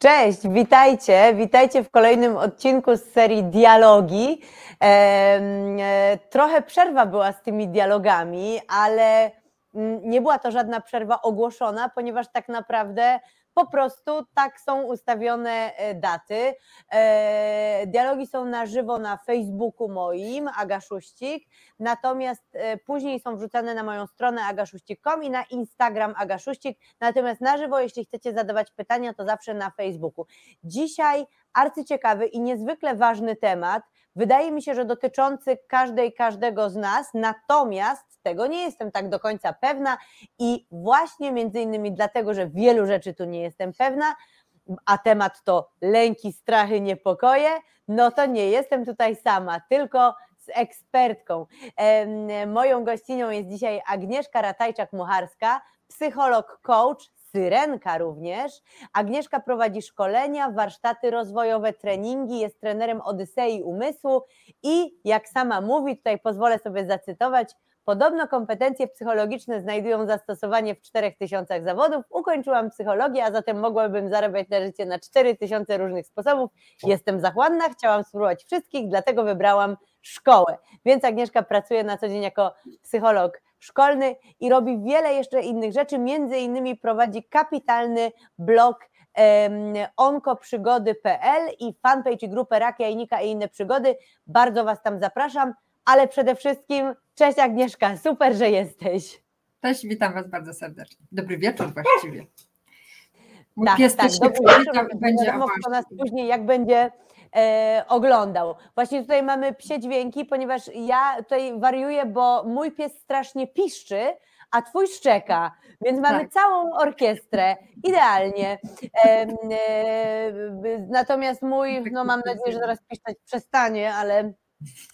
Cześć, witajcie. Witajcie w kolejnym odcinku z serii Dialogi. E, trochę przerwa była z tymi dialogami, ale mm, nie była to żadna przerwa ogłoszona, ponieważ tak naprawdę po prostu tak są ustawione e, daty. E, dialogi są na żywo na Facebooku moim, Agaszuścik, natomiast e, później są wrzucane na moją stronę agaszuścik.com i na Instagram Agaszuścik, natomiast na żywo, jeśli chcecie zadawać pytania, to zawsze na Facebooku. Dzisiaj arcyciekawy i niezwykle ważny temat, wydaje mi się, że dotyczący każdej, każdego z nas, natomiast tego nie jestem tak do końca pewna i właśnie między innymi dlatego, że wielu rzeczy tu nie jestem pewna, a temat to lęki, strachy, niepokoje, no to nie jestem tutaj sama, tylko z ekspertką. Moją gościnią jest dzisiaj Agnieszka Ratajczak-Mucharska, psycholog, coach, Syrenka również. Agnieszka prowadzi szkolenia, warsztaty rozwojowe, treningi, jest trenerem Odysei Umysłu i jak sama mówi, tutaj pozwolę sobie zacytować, Podobno kompetencje psychologiczne znajdują zastosowanie w 4000 zawodów. Ukończyłam psychologię, a zatem mogłabym zarabiać na życie na 4000 różnych sposobów. Jestem zachłanna, chciałam spróbować wszystkich, dlatego wybrałam szkołę. Więc Agnieszka pracuje na co dzień jako psycholog szkolny i robi wiele jeszcze innych rzeczy. Między innymi prowadzi kapitalny blog onkoprzygody.pl i fanpage i grupę Rak Jajnika i inne przygody. Bardzo Was tam zapraszam ale przede wszystkim cześć Agnieszka, super, że jesteś. Cześć, witam Was bardzo serdecznie. Dobry wieczór właściwie. Mój tak, pies tak, dobry wieczór, będzie kto nas później jak będzie e, oglądał. Właśnie tutaj mamy psie dźwięki, ponieważ ja tutaj wariuję, bo mój pies strasznie piszczy, a twój szczeka, więc mamy tak. całą orkiestrę, idealnie. E, e, natomiast mój, no mam nadzieję, że zaraz piszczeć przestanie, ale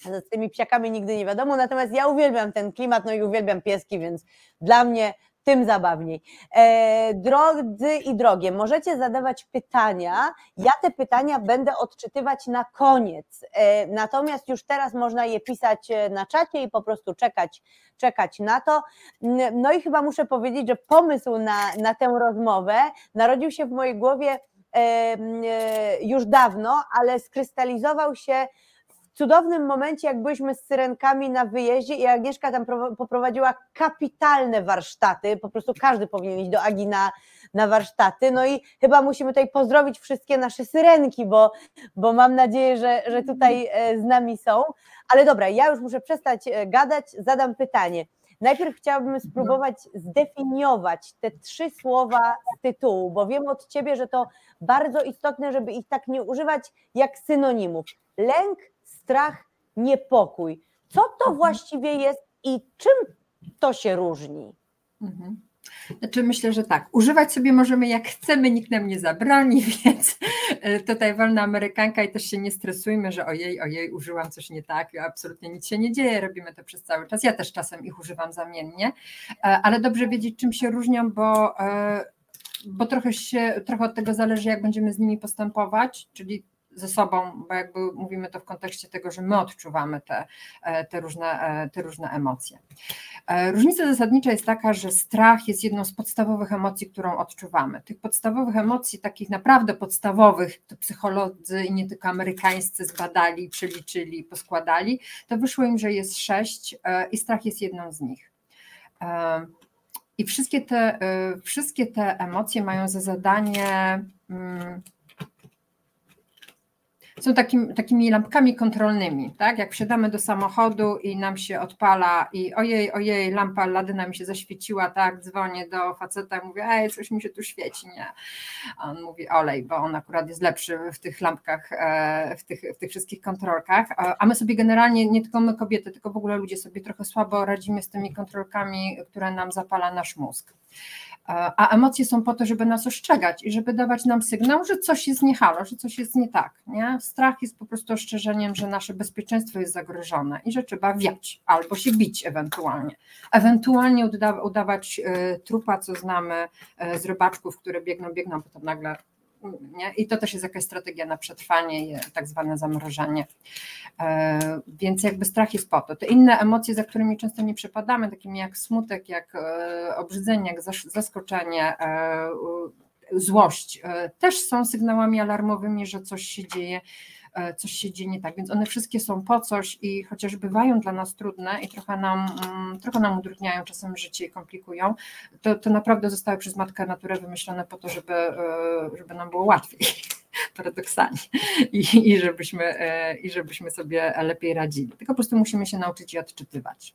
z tymi psiakami nigdy nie wiadomo, natomiast ja uwielbiam ten klimat, no i uwielbiam pieski, więc dla mnie tym zabawniej. E, drodzy i drogie, możecie zadawać pytania. Ja te pytania będę odczytywać na koniec. E, natomiast już teraz można je pisać e, na czacie i po prostu czekać, czekać na to. No i chyba muszę powiedzieć, że pomysł na, na tę rozmowę narodził się w mojej głowie już dawno, ale skrystalizował się cudownym momencie, jak byliśmy z syrenkami na wyjeździe i Agnieszka tam poprowadziła kapitalne warsztaty, po prostu każdy powinien iść do Agi na, na warsztaty, no i chyba musimy tutaj pozdrowić wszystkie nasze syrenki, bo, bo mam nadzieję, że, że tutaj e, z nami są, ale dobra, ja już muszę przestać e, gadać, zadam pytanie. Najpierw chciałabym spróbować zdefiniować te trzy słowa z tytułu, bo wiem od Ciebie, że to bardzo istotne, żeby ich tak nie używać jak synonimów. Lęk, strach, niepokój. Co to mhm. właściwie jest i czym to się różni? Mhm. Znaczy myślę, że tak, używać sobie możemy jak chcemy, nikt nam nie zabroni, więc e, tutaj wolna amerykanka i też się nie stresujmy, że ojej, ojej, użyłam coś nie tak, absolutnie nic się nie dzieje, robimy to przez cały czas. Ja też czasem ich używam zamiennie, e, ale dobrze wiedzieć, czym się różnią, bo, e, bo trochę, się, trochę od tego zależy, jak będziemy z nimi postępować, czyli ze sobą, bo jakby mówimy to w kontekście tego, że my odczuwamy te, e, te, różne, e, te różne emocje. E, różnica zasadnicza jest taka, że strach jest jedną z podstawowych emocji, którą odczuwamy. Tych podstawowych emocji, takich naprawdę podstawowych, to psycholodzy i nie tylko amerykańscy zbadali, przeliczyli, poskładali, to wyszło im, że jest sześć i strach jest jedną z nich. I wszystkie te, wszystkie te emocje mają za zadanie mm, są takim, takimi lampkami kontrolnymi, tak? Jak wsiadamy do samochodu i nam się odpala i ojej, ojej, lampa ladyna mi się zaświeciła, tak? Dzwonię do faceta i mówię, ej, coś mi się tu świeci, nie? A on mówi, olej, bo on akurat jest lepszy w tych lampkach, e, w tych, w tych wszystkich kontrolkach, a my sobie generalnie, nie tylko my kobiety, tylko w ogóle ludzie sobie trochę słabo radzimy z tymi kontrolkami, które nam zapala nasz mózg. A emocje są po to, żeby nas ostrzegać i żeby dawać nam sygnał, że coś jest nie halo, że coś jest nie tak. Nie? Strach jest po prostu ostrzeżeniem, że nasze bezpieczeństwo jest zagrożone i że trzeba wiać albo się bić ewentualnie. Ewentualnie uda, udawać y, trupa, co znamy y, z rybaczków, które biegną, biegną, potem nagle nie? I to też jest jakaś strategia na przetrwanie, tak zwane zamrożenie. E, więc jakby strach jest po to. Te inne emocje, za którymi często nie przepadamy, takimi jak smutek, jak e, obrzydzenie, jak zaskoczenie, e, złość też są sygnałami alarmowymi, że coś się dzieje E, coś się dzieje nie tak, więc one wszystkie są po coś i chociaż bywają dla nas trudne i trochę nam, mm, trochę nam utrudniają czasem życie i komplikują, to, to naprawdę zostały przez Matkę Naturę wymyślone po to, żeby, e, żeby nam było łatwiej paradoksalnie I, i, żebyśmy, e, i żebyśmy sobie lepiej radzili. Tylko po prostu musimy się nauczyć je odczytywać.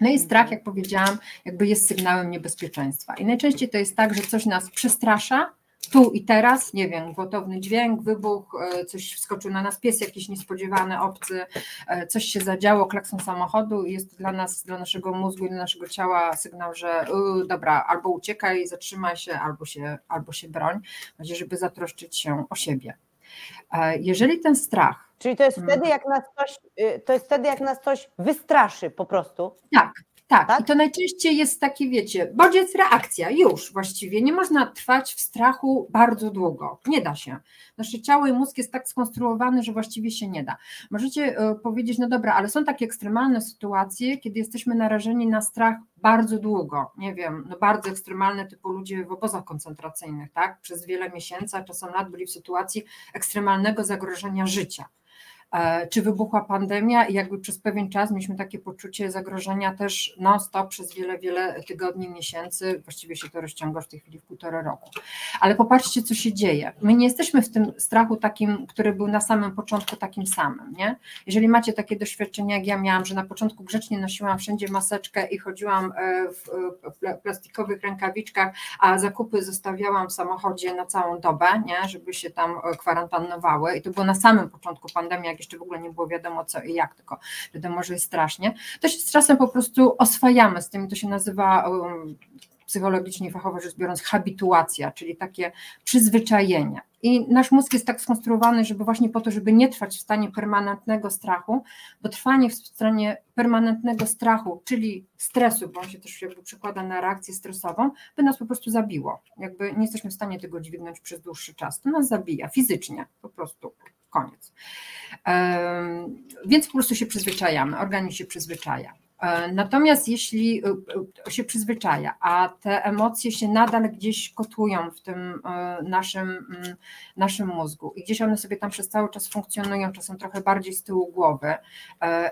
No i strach, jak powiedziałam, jakby jest sygnałem niebezpieczeństwa. I najczęściej to jest tak, że coś nas przestrasza, tu i teraz, nie wiem, gwałtowny dźwięk, wybuch, e, coś wskoczył na nas pies jakiś niespodziewany, obcy, e, coś się zadziało, klakson samochodu i jest dla nas, dla naszego mózgu i dla naszego ciała sygnał, że yy, dobra, albo uciekaj, zatrzymaj się, albo się, albo się broń, żeby zatroszczyć się o siebie. E, jeżeli ten strach. Czyli to jest wtedy, mm. jak nas coś, y, to jest wtedy, jak nas coś wystraszy po prostu. Tak, tak, tak, i to najczęściej jest taki, wiecie, bodziec, reakcja, już właściwie. Nie można trwać w strachu bardzo długo. Nie da się. Nasze ciało i mózg jest tak skonstruowany, że właściwie się nie da. Możecie y, powiedzieć, no dobra, ale są takie ekstremalne sytuacje, kiedy jesteśmy narażeni na strach bardzo długo. Nie wiem, no bardzo ekstremalne, typu ludzie w obozach koncentracyjnych, tak? Przez wiele miesięcy, a czasem lat byli w sytuacji ekstremalnego zagrożenia życia. E, czy wybuchła pandemia i jakby przez pewien czas mieliśmy takie poczucie zagrożenia też non-stop przez wiele, wiele tygodni, miesięcy, właściwie się to rozciąga w tej chwili w półtora roku. Ale popatrzcie, co się dzieje. My nie jesteśmy w tym strachu takim, który był na samym początku takim samym, nie? Jeżeli macie takie doświadczenia, jak ja miałam, że na początku grzecznie nosiłam wszędzie maseczkę i chodziłam e, w plastikowych rękawiczkach, a zakupy zostawiałam w samochodzie na całą dobę, nie? Żeby się tam e, kwarantannowały i to było na samym początku pandemii, jak jeszcze w ogóle nie było wiadomo co i jak, tylko wiadomo, że jest strasznie, to się z czasem po prostu oswajamy z tym, to się nazywa um, psychologicznie fachowo rzecz biorąc habituacja, czyli takie przyzwyczajenie. I nasz mózg jest tak skonstruowany, żeby właśnie po to, żeby nie trwać w stanie permanentnego strachu, bo trwanie w stanie permanentnego strachu, czyli stresu, bo on się też jakby przekłada na reakcję stresową, by nas po prostu zabiło. Jakby nie jesteśmy w stanie tego dźwignąć przez dłuższy czas. To nas zabija fizycznie, po prostu koniec. Więc po prostu się przyzwyczajamy, organizm się przyzwyczaja. E, natomiast jeśli e, e, się przyzwyczaja, a te emocje się nadal gdzieś kotują w tym naszym, mm, naszym mózgu i gdzieś one sobie tam przez cały czas funkcjonują, czasem trochę bardziej z tyłu głowy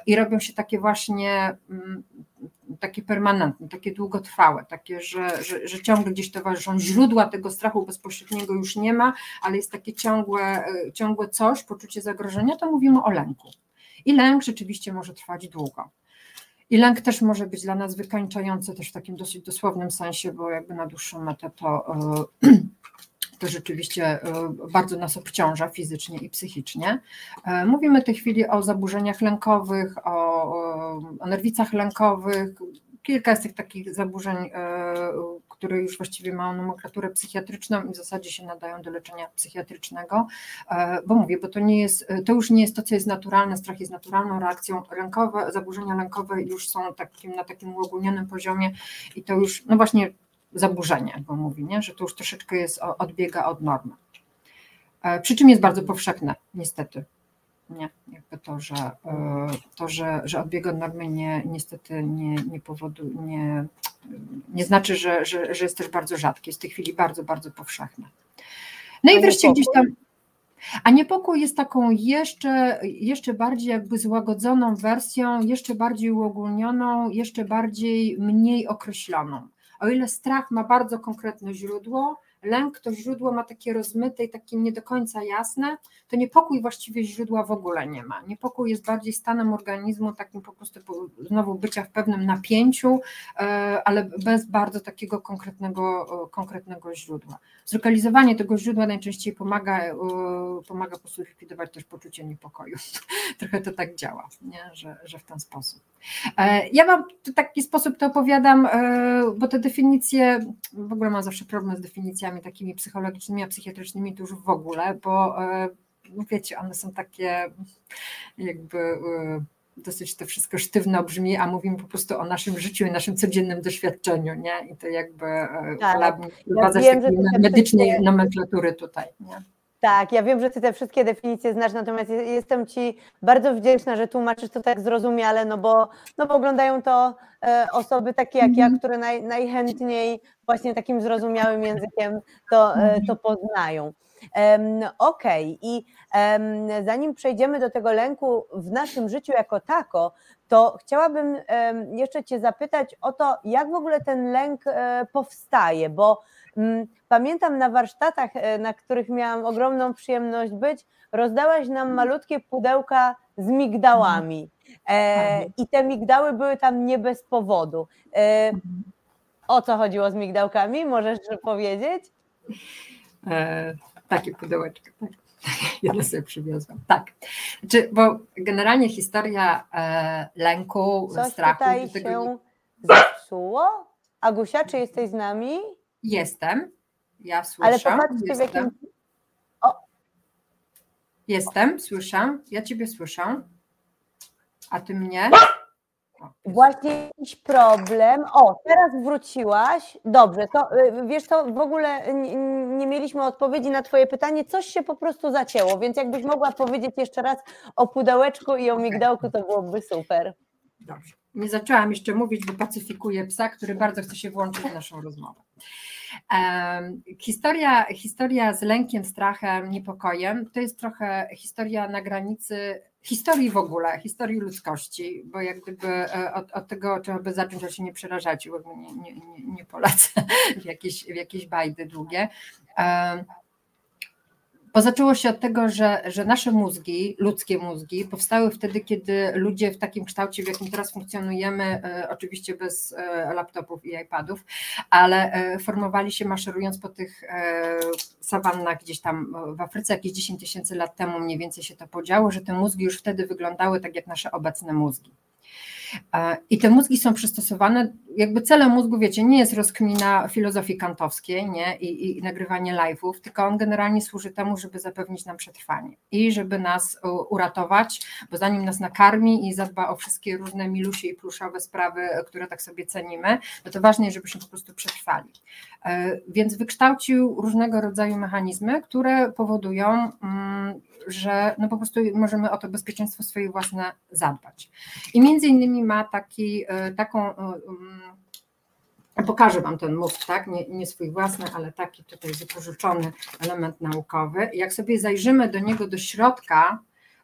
i robią się takie właśnie mm, takie permanentne, takie długotrwałe, takie, że, że, że ciągle gdzieś towarzyszą źródła tego strachu bezpośredniego już nie ma, ale jest takie ciągłe, ciągłe coś, poczucie zagrożenia, to mówimy o lęku. I lęk rzeczywiście może trwać długo. I lęk też może być dla nas wykańczający też w takim dosyć dosłownym sensie, bo jakby na dłuższą metę to, e, to rzeczywiście e, bardzo nas obciąża fizycznie i psychicznie. E, mówimy w tej chwili o zaburzeniach lękowych, o, o nerwicach lękowych. Kilka jest tych takich zaburzeń, które już właściwie mają nomenklaturę psychiatryczną i w zasadzie się nadają do leczenia psychiatrycznego, e, bo mówię, bo to nie jest, to już nie jest to, co jest naturalne, strach jest naturalną reakcją, lękowe, zaburzenia lękowe już są takim, na takim uogólnionym poziomie i to już, no właśnie zaburzenie, bo mówi, nie? że to już troszeczkę jest, odbiega od normy. E, przy czym jest bardzo powszechne, niestety. Nie, jakby to, że, e, to, że, że odbiega od normy nie, niestety nie, nie powoduje, nie, nie znaczy, że, że, że jest też bardzo rzadkie, jest w tej chwili bardzo, bardzo powszechne. No i wreszcie gdzieś tam. A niepokój jest taką jeszcze, jeszcze bardziej jakby złagodzoną wersją, jeszcze bardziej uogólnioną, jeszcze bardziej mniej określoną. O ile strach ma bardzo konkretne źródło, lęk to źródło ma takie rozmyte i takie nie do końca jasne, to niepokój właściwie źródła w ogóle nie ma. Niepokój jest bardziej stanem organizmu, takim po prostu znowu bycia w pewnym napięciu, e, ale bez bardzo takiego konkretnego, e, konkretnego źródła. Zlokalizowanie tego źródła najczęściej pomaga, e, pomaga po prostu likwidować też poczucie niepokoju. Trochę to tak działa, nie? Że, że w ten sposób. Ja Wam w taki sposób to opowiadam, bo te definicje, w ogóle mam zawsze problem z definicjami takimi psychologicznymi, a psychiatrycznymi to już w ogóle, bo no wiecie, one są takie jakby e, dosyć to wszystko sztywno brzmi, a mówimy po prostu o naszym życiu i naszym codziennym doświadczeniu, nie? I to jakby e, tak. ja takiej medycznej nomenklatury tutaj, nie? Tak, ja wiem, że ty te wszystkie definicje znasz, natomiast jestem ci bardzo wdzięczna, że tłumaczysz to tak zrozumiale, no bo, no bo oglądają to e, osoby takie jak ja, mhm. które naj, najchętniej właśnie takim zrozumiałym językiem to, e, to poznają. Okej, okay. i zanim przejdziemy do tego lęku w naszym życiu jako tako, to chciałabym jeszcze Cię zapytać o to, jak w ogóle ten lęk e, powstaje, bo mm, pamiętam na warsztatach, e, na których miałam ogromną przyjemność być, rozdałaś nam malutkie pudełka z migdałami. E, I te migdały były tam nie bez powodu. O co chodziło z migdałkami? Możesz powiedzieć? Takie pudełeczko. Tak. Ja sobie przywiozłam. Tak. Znaczy, bo generalnie historia e, lęku, Coś strachu. Tutaj tego... się zepsuło? Agusia, czy jesteś z nami? Jestem. Ja słyszę. Ale popatrzcie, w jakim. O. Jestem, słyszę. Ja Ciebie słyszę. A Ty mnie? Właśnie jakiś problem. O, teraz wróciłaś. Dobrze, to y, wiesz to w ogóle nie, mieliśmy odpowiedzi na Twoje pytanie. Coś się po prostu zacięło, więc jakbyś mogła powiedzieć jeszcze raz o pudełeczku i o migdałku, to byłoby super. Dobrze. Nie zaczęłam jeszcze mówić, bo pacyfikuję psa, który bardzo chce się włączyć w naszą rozmowę. Historia, historia z lękiem, strachem, niepokojem to jest trochę historia na granicy historii w ogóle, historii ludzkości, bo jak gdyby e, od, od tego trzeba by zacząć, ale się nie przerażać, bo nie, nie, nie, polecę w jakieś, w jakieś bajdy długie. Bo zaczęło się od tego, że, że nasze mózgi, ludzkie mózgi, powstały wtedy, kiedy ludzie w takim kształcie, w jakim teraz funkcjonujemy, e, oczywiście bez e, laptopów i iPadów, ale e, formowali się maszerując po tych sawannach gdzieś tam w Afryce, jakieś 10 tysięcy lat temu mniej więcej się to podziało, że te mózgi już wtedy wyglądały tak jak nasze obecne mózgi. I te mózgi są przystosowane, jakby celem mózgu, wiecie, nie jest rozkmina filozofii kantowskiej nie? I, i nagrywanie live'ów, tylko on generalnie służy temu, żeby zapewnić nam przetrwanie i żeby nas uratować, bo zanim nas nakarmi i zadba o wszystkie różne milusie i pluszowe sprawy, które tak sobie cenimy, no to ważne jest, żebyśmy po prostu przetrwali. E, więc wykształcił różnego rodzaju mechanizmy, które powodują, mm, że no po prostu możemy o to bezpieczeństwo swoje własne zadbać. I między innymi ma taki, e, taką e, Pokażę Wam ten mózg, tak? Nie, nie, swój własny, ale taki tutaj wypożyczony element naukowy. Jak sobie zajrzymy do niego do środka,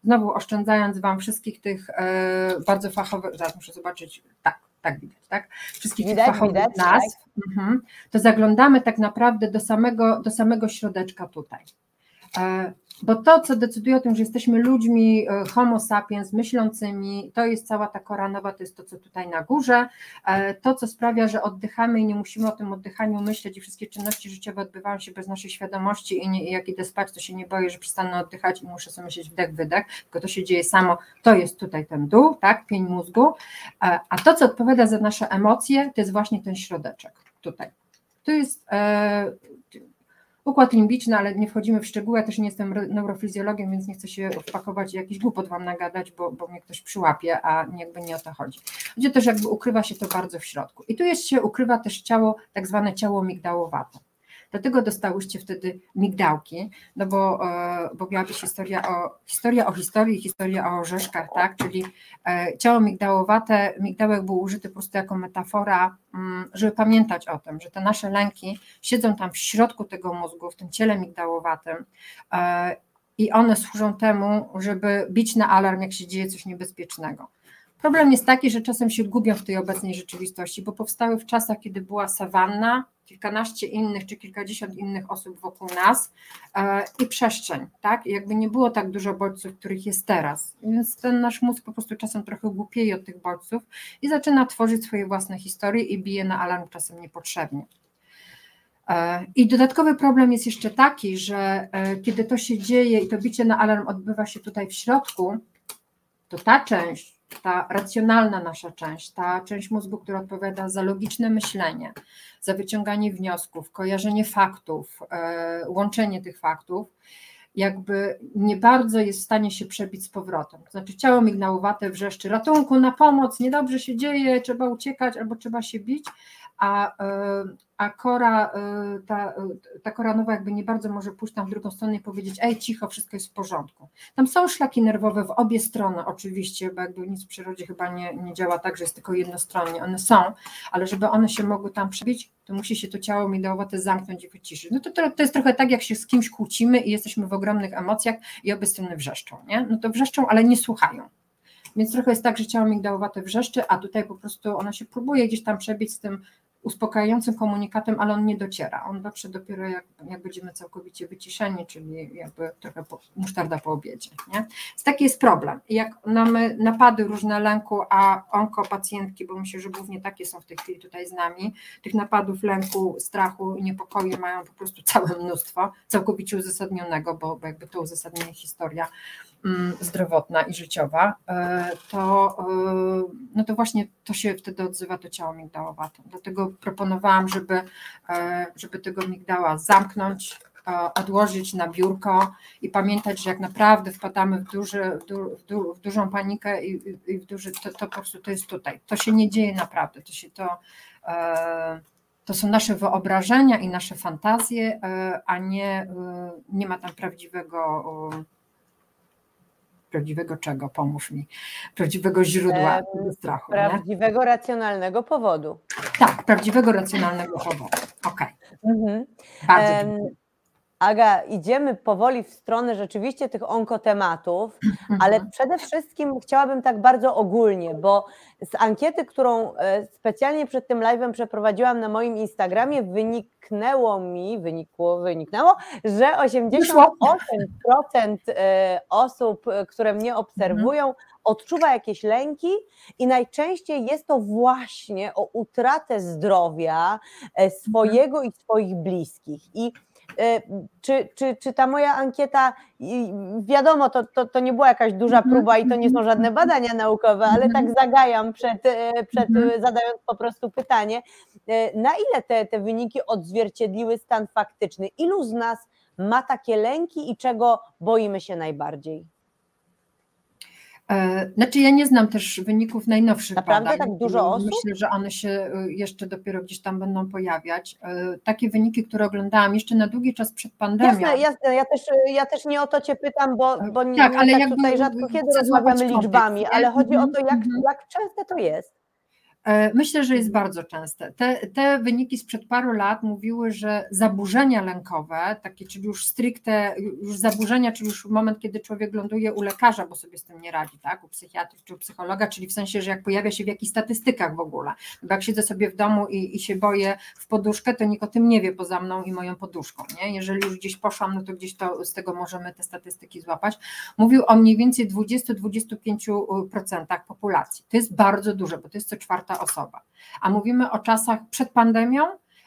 znowu oszczędzając Wam wszystkich tych e, bardzo fachowych, zaraz muszę zobaczyć, tak, tak widać, tak? Wszystkich widać, tych fachowych widać, nazw, tak. mhm, to zaglądamy tak naprawdę do samego, do samego środeczka tutaj. Bo to, co decyduje o tym, że jesteśmy ludźmi e, homo sapiens, myślącymi, to jest cała ta koranowa, to jest to, co tutaj na górze. E, to, co sprawia, że oddychamy i nie musimy o tym oddychaniu myśleć i wszystkie czynności życiowe odbywają się bez naszej świadomości i, nie, i jak idę spać, to się nie boję, że przestanę oddychać i muszę sobie myśleć wdech, wydech, tylko to się dzieje samo. To jest tutaj ten dół, tak, pień mózgu. E, a to, co odpowiada za nasze emocje, to jest właśnie ten środeczek tutaj. To jest układ limbiczny, ale nie wchodzimy w szczegóły, ja też nie jestem neurofizjologiem, więc nie chcę się wpakować i jakiś głupot Wam nagadać, bo, bo mnie ktoś przyłapie, a jakby nie o to chodzi. Chodzi też jakby ukrywa się to bardzo w środku. I tu jest się ukrywa też ciało, tak zwane ciało migdałowate. Dlatego dostałyście wtedy migdałki, no bo, e, bo miała być historia o, historia o historii, historia o orzeszkach, tak? Czyli e, ciało migdałowate, migdałek był użyty po prostu jako metafora, mm, żeby pamiętać o tym, że te nasze lęki siedzą tam w środku tego mózgu, w tym ciele migdałowatym e, i one służą temu, żeby bić na alarm, jak się dzieje coś niebezpiecznego. Problem jest taki, że czasem się gubią w tej obecnej rzeczywistości, bo powstały w czasach, kiedy była sawanna, kilkanaście innych czy kilkadziesiąt innych osób wokół nas e, i przestrzeń, tak? I jakby nie było tak dużo bodźców, których jest teraz. Więc ten nasz mózg po prostu czasem trochę głupieje od tych bodźców i zaczyna tworzyć swoje własne historie i bije na alarm czasem niepotrzebnie. E, I dodatkowy problem jest jeszcze taki, że e, kiedy to się dzieje i to bicie na alarm odbywa się tutaj w środku, to ta część, ta racjonalna nasza część, ta część mózgu, która odpowiada za logiczne myślenie, za wyciąganie wniosków, kojarzenie faktów, e, łączenie tych faktów, jakby nie bardzo jest w stanie się przebić z powrotem. To znaczy ciało mignałowate wrzeszczy ratunku, na pomoc, niedobrze się dzieje, trzeba uciekać albo trzeba się bić, a, a kora, ta, ta kora nowa jakby nie bardzo może pójść tam w drugą stronę i powiedzieć, ej cicho, wszystko jest w porządku. Tam są szlaki nerwowe w obie strony oczywiście, bo jakby nic w przyrodzie chyba nie, nie działa tak, że jest tylko jednostronnie, one są, ale żeby one się mogły tam przebić, to musi się to ciało midałowate zamknąć i wyciszyć. No to, to, to jest trochę tak, jak się z kimś kłócimy i jesteśmy w ogromnych emocjach i obie strony wrzeszczą, nie? No to wrzeszczą, ale nie słuchają. Więc trochę jest tak, że ciało migdałowate wrzeszczy, a tutaj po prostu ono się próbuje gdzieś tam przebić z tym uspokajającym komunikatem, ale on nie dociera. On dotrze dopiero jak, jak będziemy całkowicie wyciszeni, czyli jakby trochę po, musztarda po obiedzie. Nie? Więc taki jest problem. Jak mamy napady różne lęku, a onkopacjentki, bo myślę, że głównie takie są w tej chwili tutaj z nami, tych napadów lęku, strachu i niepokoju mają po prostu całe mnóstwo, całkowicie uzasadnionego, bo, bo jakby to uzasadnienie historia zdrowotna i życiowa, e, to, e, no to właśnie to się wtedy odzywa to ciało migdałowate. Dlatego proponowałam, żeby, e, żeby tego migdała zamknąć, odłożyć na biurko i pamiętać, że jak naprawdę wpadamy w, duży, w, du, w, du, w dużą panikę i, i, w duży, to, to po prostu to jest tutaj. To się nie dzieje naprawdę, to się to to są nasze wyobrażenia i nasze fantazje, a nie, nie ma tam prawdziwego prawdziwego czego, pomóż mi, prawdziwego źródła e, strachu. Prawdziwego, nie? racjonalnego powodu. Tak, prawdziwego, racjonalnego powodu. Okej. Okay. Mhm. Bardzo um, Aga, idziemy powoli w stronę rzeczywiście tych onkotematów, mhm. ale przede wszystkim chciałabym tak bardzo ogólnie, bo z ankiety, którą e, specjalnie przed tym live'em przeprowadziłam na moim Instagramie, wyniknęło mi, wynikło, wyniknęło, że 88% e, osób, e, które mnie obserwują, mhm. odczuwa jakieś lęki i najczęściej jest to właśnie o utratę zdrowia swojego mhm. i swoich bliskich. I czy, czy, czy ta moja ankieta, wiadomo, to, to, to nie była jakaś duża mhm. próba i to nie są żadne badania naukowe, ale tak mhm. zagajam przed, e, przed mhm. zadając po prostu pytanie, na ile te, te wyniki odzwierciedliły stan faktyczny? Ilu z nas ma takie lęki i czego boimy się najbardziej? E, znaczy ja nie znam też wyników najnowszych Naprawdę badań. tak dużo osób? Myślę, że one się e, jeszcze dopiero gdzieś tam będą pojawiać. E, takie wyniki, które oglądałam jeszcze na długi czas przed pandemią. Jasne, jasne. Ja, też, ja też nie o to Cię pytam, bo, bo tak, nie, ale tak tutaj rzadko kiedy rozmawiamy liczbami, ale chodzi o to, jak, mhm. jak częste to jest. E, myślę, że jest bardzo częste. Te, te wyniki sprzed paru lat mówiły, że zaburzenia lękowe, takie, czyli już stricte, już zaburzenia, czyli już moment, kiedy człowiek ląduje u lekarza, bo sobie z tym nie radzi, tak, u psychiatry czy u psychologa, czyli w sensie, że jak pojawia się w jakichś statystykach w ogóle, bo jak siedzę sobie w domu i, i się boję w poduszkę, to nikt o tym nie wie poza mną i moją poduszką, nie? Jeżeli już gdzieś poszłam, no to gdzieś to, z tego możemy te statystyki złapać. Mówił o mniej więcej 20-25% populacji. To jest bardzo dużo, bo to jest co czwarta osoba. A mówimy o czasach przed pandemią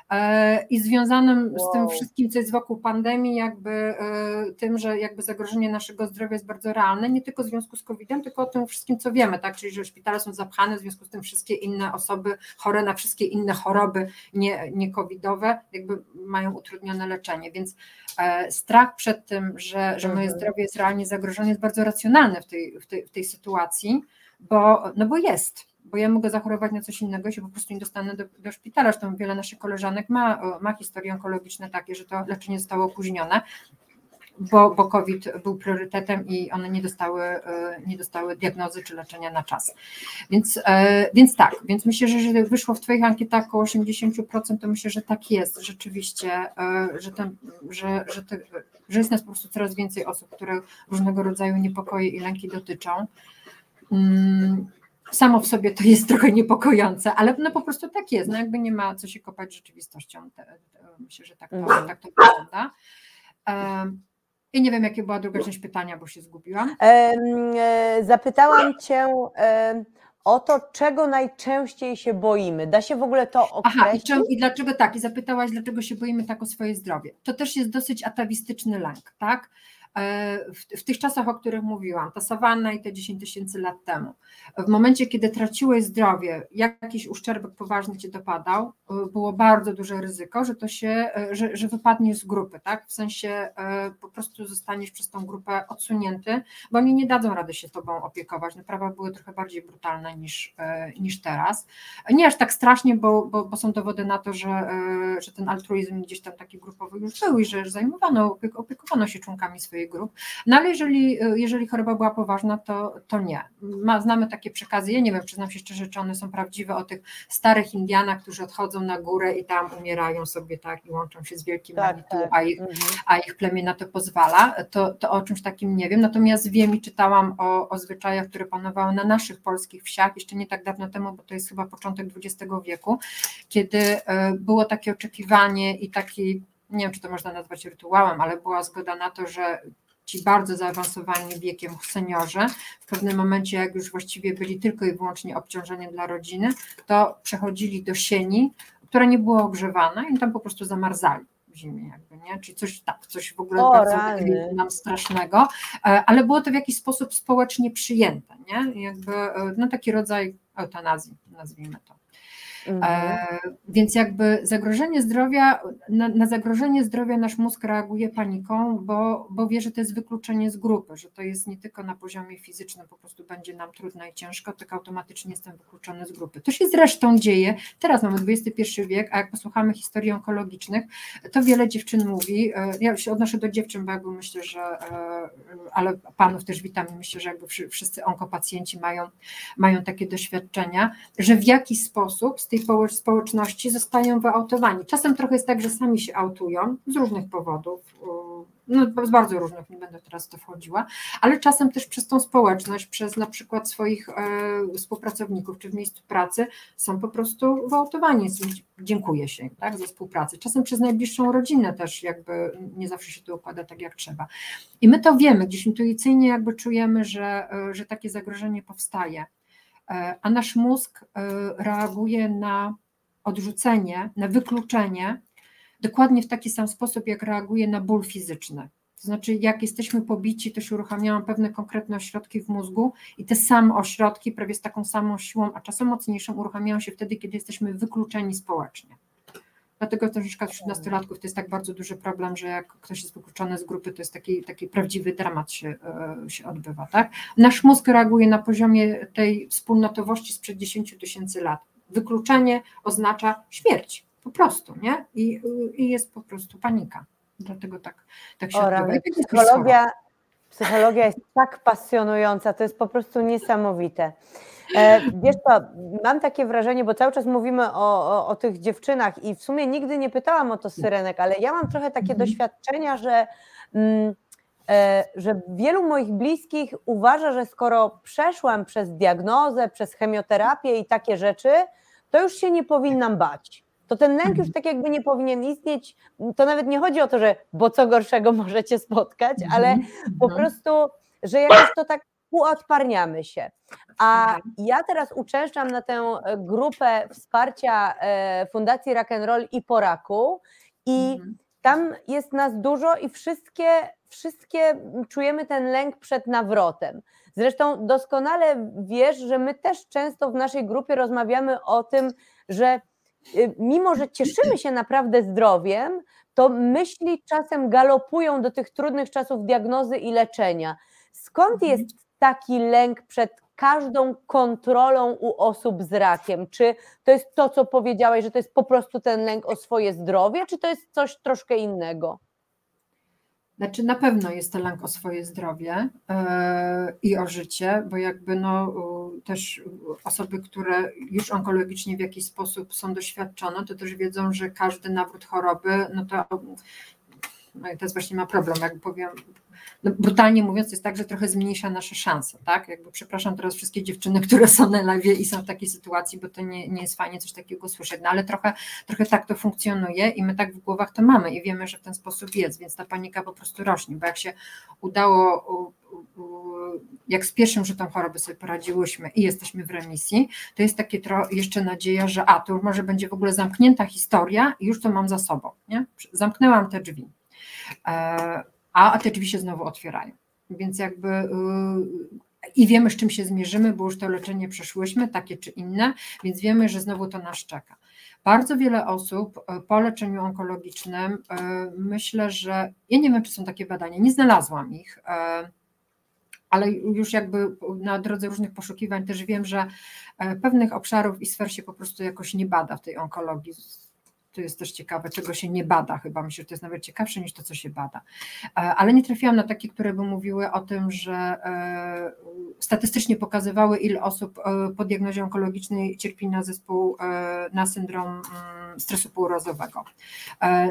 e, i związanym wow. z tym wszystkim, co jest wokół pandemii, jakby e, tym, że jakby zagrożenie naszego zdrowia jest bardzo realne, nie tylko w związku z COVID-em, tylko o tym wszystkim, co wiemy, tak? Czyli że szpitale są zapchane, w związku z tym wszystkie inne osoby chore na wszystkie inne choroby nie, nie covidowe, jakby mają utrudnione leczenie. Więc e, strach przed tym, że, że moje mhm. zdrowie jest realnie zagrożone, jest bardzo racjonalny w tej, w tej, w tej sytuacji, bo, no bo jest bo ja mogę zachorować na coś innego i się po prostu nie dostanę do, do szpitala. Zresztą wiele naszych koleżanek ma, ma historie onkologiczne takie, że to leczenie zostało opóźnione, bo, bo COVID był priorytetem i one nie dostały, e, nie dostały diagnozy czy leczenia na czas. Więc, e, więc tak, więc myślę, że jeżeli wyszło w Twoich ankietach około 80%, to myślę, że tak jest rzeczywiście, e, że, ten, że, że, te, że jest nas po prostu coraz więcej osób, które różnego rodzaju niepokoje i lęki dotyczą. Samo w sobie to jest trochę niepokojące, ale no po prostu tak jest, no jakby nie ma co się kopać rzeczywistością, myślę, że tak to, mhm. tak to wygląda. I nie wiem, jakie była druga część pytania, bo się zgubiłam. E, zapytałam Cię o to, czego najczęściej się boimy. Da się w ogóle to określić? Aha, i, i dlaczego tak? I zapytałaś, dlaczego się boimy tak o swoje zdrowie. To też jest dosyć atawistyczny lęk, tak? W, w, tych czasach, o których mówiłam, ta sawanna i te 10 tysięcy lat temu, w momencie, kiedy traciłeś zdrowie, jakiś uszczerbek poważny cię dopadał, było bardzo duże ryzyko, że to się, że, że wypadniesz z grupy, tak? W sensie po prostu zostaniesz przez tą grupę odsunięty, bo oni nie dadzą rady się tobą opiekować. No, prawa były trochę bardziej brutalne niż, niż teraz. Nie aż tak strasznie, bo, bo, bo są dowody na to, że, że ten altruizm gdzieś tam taki grupowy już był i że zajmowano, opiekowano się członkami swojej grup. No ale jeżeli, jeżeli choroba była poważna, to, to nie. Ma, znamy takie przekazy, ja nie wiem, przyznam się szczerze, czy one są prawdziwe o tych starych Indianach, którzy odchodzą na górę i tam umierają sobie tak i łączą się z wielkim tak, tak. A, ich, mhm. a ich plemię na to pozwala, to, to o czymś takim nie wiem, natomiast wiem i czytałam o, o zwyczajach, które panowały na naszych polskich wsiach, jeszcze nie tak dawno temu, bo to jest chyba początek XX wieku, kiedy e, było takie oczekiwanie i taki nie wiem, czy to można nazwać rytuałem, ale była zgoda na to, że ci bardzo zaawansowani wiekiem seniorzy, w pewnym momencie, jak już właściwie byli tylko i wyłącznie obciążeniem dla rodziny, to przechodzili do sieni, która nie była ogrzewana i tam po prostu zamarzali w zimie jakby, nie? Czyli coś tak, coś w ogóle o, bardzo nam strasznego, e, ale było to w jakiś sposób społecznie przyjęte, nie? Jakby, e, no taki rodzaj eutanazji, nazwijmy to. Mhm. E, więc jakby zagrożenie zdrowia, na, na, zagrożenie zdrowia nasz mózg reaguje paniką, bo, bo wie, że to jest wykluczenie z grupy, że to jest nie tylko na poziomie fizycznym, po prostu będzie nam trudno i ciężko, tylko automatycznie jestem wykluczony z grupy. To się zresztą dzieje, teraz mamy XXI wiek, a jak posłuchamy historii onkologicznych, to wiele dziewczyn mówi, e, ja się odnoszę do dziewczyn, bo jakby myślę, że, e, ale panów też witam i myślę, że jakby wszyscy onkopacjenci mają, mają takie doświadczenia, że w jakiś sposób z tej społeczności zostają wyautowani. Czasem trochę jest tak, że sami się autują z różnych powodów, no, z bardzo różnych, nie będę teraz w to wchodziła, ale czasem też przez tą społeczność, przez na przykład swoich e, współpracowników czy w miejscu pracy są po prostu wyautowani. Dziękuję się tak, za współpracę. Czasem przez najbliższą rodzinę też jakby nie zawsze się to układa tak jak trzeba. I my to wiemy, gdzieś intuicyjnie jakby czujemy, że, e, że takie zagrożenie powstaje. E, a nasz mózg e, reaguje na odrzucenie, na wykluczenie, dokładnie w taki sam sposób, jak reaguje na ból fizyczny. To znaczy, jak jesteśmy pobici, to się uruchamiają pewne konkretne ośrodki w mózgu i te same ośrodki, prawie z taką samą siłą, a czasem mocniejszą, uruchamiają się wtedy, kiedy jesteśmy wykluczeni społecznie. Dlatego przykład wśród nastolatków to jest tak bardzo duży problem, że jak ktoś jest wykluczony z grupy, to jest taki, taki prawdziwy dramat się, e, się odbywa. Tak? Nasz mózg reaguje na poziomie tej wspólnotowości sprzed 10 tysięcy lat. Wykluczenie oznacza śmierć, po prostu, nie? I, i jest po prostu panika. Dlatego tak, tak się Ora, odbywa. Psychologia, psychologia jest tak pasjonująca, to jest po prostu niesamowite. E, wiesz co, mam takie wrażenie, bo cały czas mówimy o, o, o, tych dziewczynach i w sumie nigdy nie pytałam o to syrenek, ale ja mam trochę takie mhm. doświadczenia, że, mm, e, że wielu moich bliskich uważa, że skoro przeszłam przez diagnozę, przez chemioterapię i takie rzeczy, to już się nie powinnam bać. To ten lęk już mhm. tak jakby nie powinien istnieć. To nawet nie chodzi o to, że bo co gorszego możecie spotkać, ale mhm. po prostu, że jakoś to tak uodparniamy się. A mhm. ja teraz uczęszczam na tę e, grupę wsparcia e, Fundacji Rock'n'Roll i Poraku i tam jest nas dużo i wszystkie, wszystkie czujemy ten lęk przed nawrotem. Zresztą doskonale wiesz, że my też często w naszej grupie rozmawiamy o tym, że mimo, że cieszymy się naprawdę zdrowiem, to myśli czasem galopują do tych trudnych czasów diagnozy i leczenia. Skąd mhm. jest taki lęk przed każdą kontrolą u osób z rakiem? Czy to jest to, co powiedziałeś, że to jest po prostu ten lęk o swoje zdrowie, czy to jest coś troszkę innego? Znaczy na pewno jest to lęk o swoje zdrowie yy, i o życie, bo jakby no też osoby, które już onkologicznie w jakiś sposób są doświadczone, to też wiedzą, że każdy nawrót choroby, no to no i jest właśnie ma problem, jak powiem, no brutalnie mówiąc, jest tak, że trochę zmniejsza nasze szanse, tak? Jakby przepraszam teraz wszystkie dziewczyny, które są na live i są w takiej sytuacji, bo to nie, nie jest fajnie coś takiego słyszeć, no ale trochę, trochę tak to funkcjonuje i my tak w głowach to mamy i wiemy, że w ten sposób jest, więc ta panika po prostu rośnie, bo jak się udało jak z pierwszym rzutem choroby sobie poradziłyśmy i jesteśmy w remisji, to jest takie jeszcze nadzieja, że a, to może będzie w ogóle zamknięta historia i już to mam za sobą, nie? Zamknęłam te drzwi. E, a, te się znowu otwierają. Więc jakby i wiemy, z czym się zmierzymy, bo już to leczenie przeszłyśmy, takie czy inne, więc wiemy, że znowu to nas czeka. Bardzo wiele osób e, po leczeniu onkologicznym, e, myślę, że ja nie wiem, czy są takie badania, nie znalazłam ich, ale już jakby na drodze różnych poszukiwań też wiem, że pewnych obszarów i sfer się po prostu jakoś nie bada w tej onkologii to jest też ciekawe, czego się nie bada, chyba myślę, że to jest nawet ciekawsze niż to, co się bada. E, ale nie trafiłam na takie, które by mówiły o tym, że e, statystycznie pokazywały, ile osób e, po diagnozie onkologicznej cierpi na zespół, na syndrom mm, stresu półrazowego.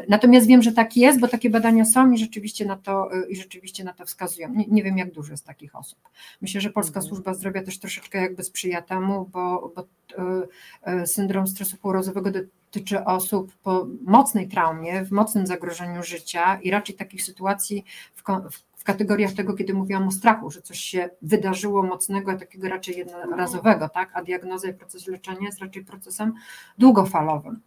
Natomiast wiem, że tak jest, bo takie badania są i rzeczywiście na to, i rzeczywiście na to wskazują. Nie, nie wiem, jak dużo jest takich osób. Myślę, że Polska mhm. Służba Zdrowia też troszeczkę jakby sprzyja temu, bo, bo syndrom stresu półrazowego dotyczy osób po mocnej traumie, w mocnym zagrożeniu życia i raczej takich sytuacji w, w kategoriach tego, kiedy mówiłam o strachu, że coś się wydarzyło mocnego, takiego raczej jednorazowego, tak? a diagnoza i proces leczenia jest raczej procesem długofalowym.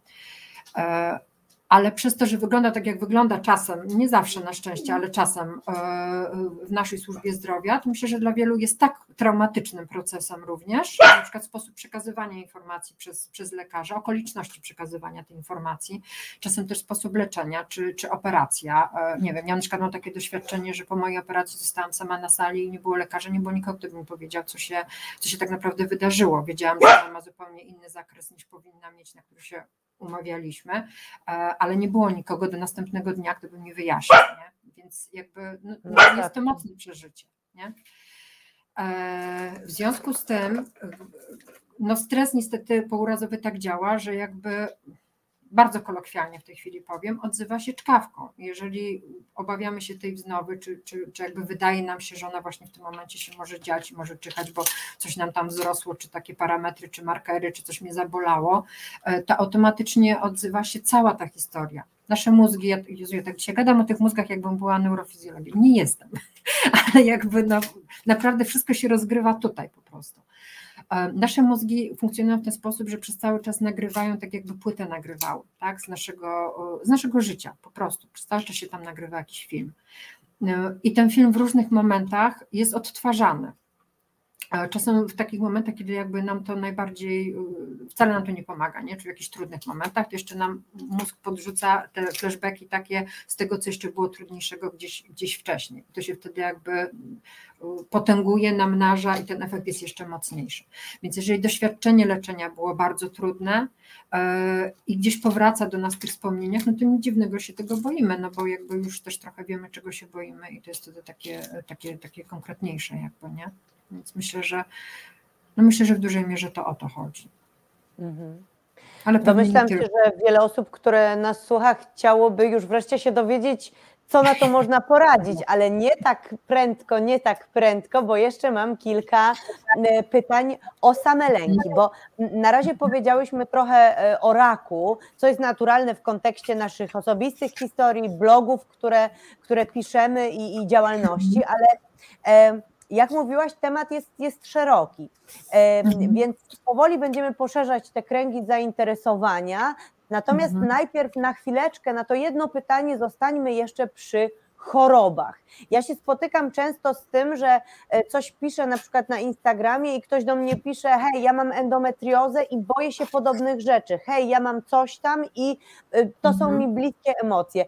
Ale przez to, że wygląda tak, jak wygląda czasem, nie zawsze na szczęście, ale czasem e, w naszej służbie zdrowia, to myślę, że dla wielu jest tak traumatycznym procesem również, na przykład sposób przekazywania informacji przez, przez lekarza, okoliczności przekazywania tej informacji, czasem też sposób leczenia czy, czy operacja. E, nie wiem, ja na przykład mam takie doświadczenie, że po mojej operacji zostałam sama na sali i nie było lekarza, nie było nikogo, kto by mi powiedział, co się, co się tak naprawdę wydarzyło. Wiedziałam, że ona ma zupełnie inny zakres niż powinna mieć, na który się umawialiśmy, e, ale nie było nikogo do następnego dnia, kto by mi wyjaśnił, nie? więc jakby no, no, no jest tak. to mocne przeżycie. Nie? E, w związku z tym no stres niestety pourazowy tak działa, że jakby bardzo kolokwialnie w tej chwili powiem, odzywa się czkawką. Jeżeli obawiamy się tej wznowy, czy, czy, czy jakby wydaje nam się, że ona właśnie w tym momencie się może dziać może czyhać, bo coś nam tam wzrosło, czy takie parametry, czy markery, czy coś mnie zabolało, e, to automatycznie odzywa się cała ta historia. Nasze mózgi, ja, Jezu, ja tak dzisiaj gadam o tych mózgach, jakbym była neurofizjologiem. Nie jestem, ale jakby no, naprawdę wszystko się rozgrywa tutaj po prostu. Nasze mózgi funkcjonują w ten sposób, że przez cały czas nagrywają tak jakby płytę nagrywały, tak, z naszego, z naszego życia po prostu, przez cały czas się tam nagrywa jakiś film. E, I ten film w różnych momentach jest odtwarzany. Czasem w takich momentach, kiedy jakby nam to najbardziej, y, wcale nam to nie pomaga, nie? czy w jakichś trudnych momentach, to jeszcze nam mózg podrzuca te flashbacki takie z tego, co jeszcze było trudniejszego gdzieś, gdzieś wcześniej. To się wtedy jakby y, potęguje, namnaża i ten efekt jest jeszcze mocniejszy. Więc jeżeli doświadczenie leczenia było bardzo trudne yy, i gdzieś powraca do nas w tych wspomnieniach, no to nic dziwnego się tego boimy, no bo jakby już też trochę wiemy, czego się boimy i to jest wtedy takie, takie, takie konkretniejsze jakby, nie? Więc myślę, że no myślę, że w dużej mierze to o to chodzi. Mhm. Ale Domyślam się, że wiele osób, które nas słucha, chciałoby już wreszcie się dowiedzieć, co na to można poradzić, ale nie tak prędko, nie tak prędko, bo jeszcze mam kilka e, pytań o same lęki, bo na razie powiedziałyśmy trochę e, o raku, co jest naturalne w kontekście naszych osobistych historii, blogów, które, które piszemy i, i działalności, ale e, jak mówiłaś, temat jest, jest szeroki, mhm. więc powoli będziemy poszerzać te kręgi zainteresowania. Natomiast mhm. najpierw na chwileczkę na to jedno pytanie zostańmy jeszcze przy chorobach. Ja się spotykam często z tym, że e, coś piszę na przykład na Instagramie i ktoś do mnie pisze: Hej, ja mam endometriozę i boję się podobnych rzeczy. Hej, ja mam coś tam i e, to są mhm. mi bliskie emocje.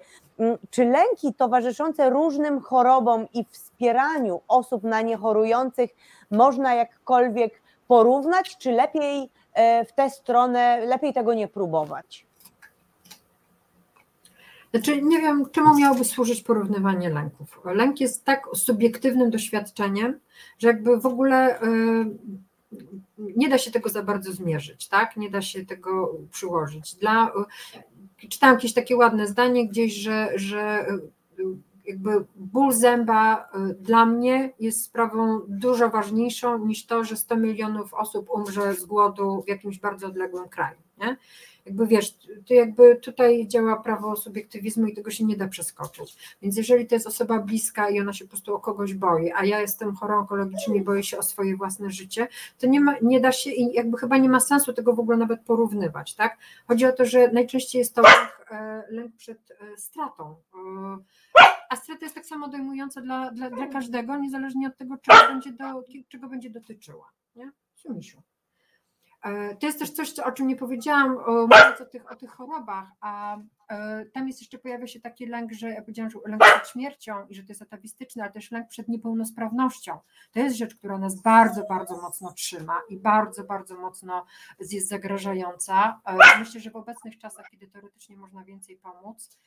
Czy lęki towarzyszące różnym chorobom i wspieraniu osób na nie chorujących można jakkolwiek porównać, czy lepiej e, w tę stronę, lepiej tego nie próbować? Znaczy, nie wiem, czemu miałoby służyć porównywanie lęków. Lęk jest tak subiektywnym doświadczeniem, że jakby w ogóle y, nie da się tego za bardzo zmierzyć, tak? Nie da się tego przyłożyć. Dla, czytałam jakieś takie ładne zdanie gdzieś, że, że y, jakby ból zęba y, dla mnie jest sprawą dużo ważniejszą niż to, że 100 milionów osób umrze z głodu w jakimś bardzo odległym kraju. Nie? Jakby wiesz, to jakby tutaj działa prawo subiektywizmu i tego się nie da przeskoczyć. Więc jeżeli to jest osoba bliska i ona się po prostu o kogoś boi, a ja jestem chorą onkologicznie i boję się o swoje własne życie, to nie, ma, nie da się i jakby chyba nie ma sensu tego w ogóle nawet porównywać, tak? Chodzi o to, że najczęściej jest to lęk, e, przed e, stratą. E, a strata jest tak samo dojmująca dla, dla, dla każdego, niezależnie od tego, czego będzie, do, czego będzie dotyczyła. Nie? Sumisiu. E, to jest też coś, o czym nie powiedziałam, mówiąc o tych, o tych chorobach, a e, tam jest jeszcze, pojawia się taki lęk, że ja powiedziałam, że lęk przed śmiercią i że to jest atawistyczne, ale też lęk przed niepełnosprawnością. To jest rzecz, która nas bardzo, bardzo mocno trzyma i bardzo, bardzo mocno jest zagrażająca. E, myślę, że w obecnych czasach, kiedy teoretycznie można więcej pomóc,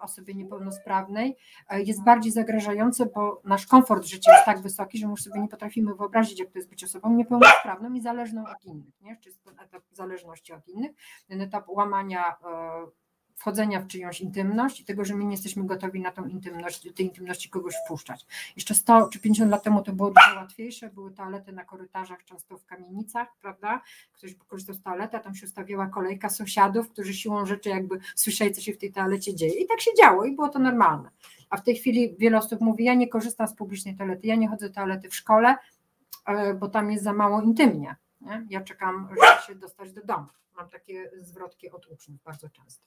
osobie niepełnosprawnej jest bardziej zagrażające, bo nasz komfort życia jest tak wysoki, że już sobie nie potrafimy wyobrazić, jak to jest być osobą niepełnosprawną i zależną od innych. Nie? Czy jest ten etap zależności od innych, ten etap łamania wchodzenia w czyjąś intymność i tego, że my nie jesteśmy gotowi na tą intymność, tej intymności kogoś wpuszczać. Jeszcze 100 czy 50 lat temu to było dużo łatwiejsze, były toalety na korytarzach, często w kamienicach, prawda? Ktoś korzystał z toalety, a tam się ustawiała kolejka sąsiadów, którzy siłą rzeczy jakby słyszeli, co się w tej toalecie dzieje. I tak się działo i było to normalne. A w tej chwili wiele osób mówi, ja nie korzystam z publicznej toalety, ja nie chodzę do toalety w szkole, e, bo tam jest za mało intymnie. Nie? Ja czekam, żeby się dostać do domu. Mam takie zwrotki od uczniów bardzo często.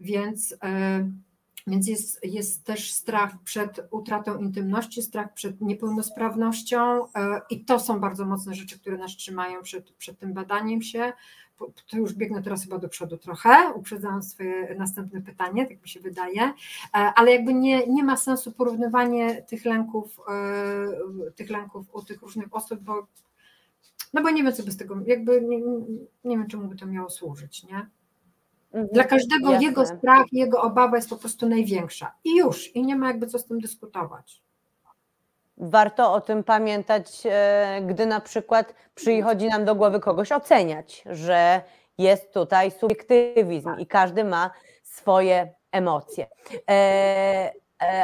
Więc, e, więc jest, jest też strach przed utratą intymności, strach przed niepełnosprawnością e, i to są bardzo mocne rzeczy, które nas trzymają przed, przed tym badaniem się. To już biegnę teraz chyba do przodu trochę, uprzedzając swoje następne pytanie, tak mi się wydaje, e, ale jakby nie, nie ma sensu porównywanie tych lęków, tych lęków u tych różnych osób, bo no bo nie wiem, co by z tego, jakby nie, nie wiem, czemu by to miało służyć, nie? Mhm. Dla każdego Jasne. jego strach, jego obawa jest po prostu największa. I już, i nie ma jakby co z tym dyskutować. Warto o tym pamiętać, e, gdy na przykład przychodzi nam do głowy kogoś oceniać, że jest tutaj subiektywizm i każdy ma swoje emocje. E,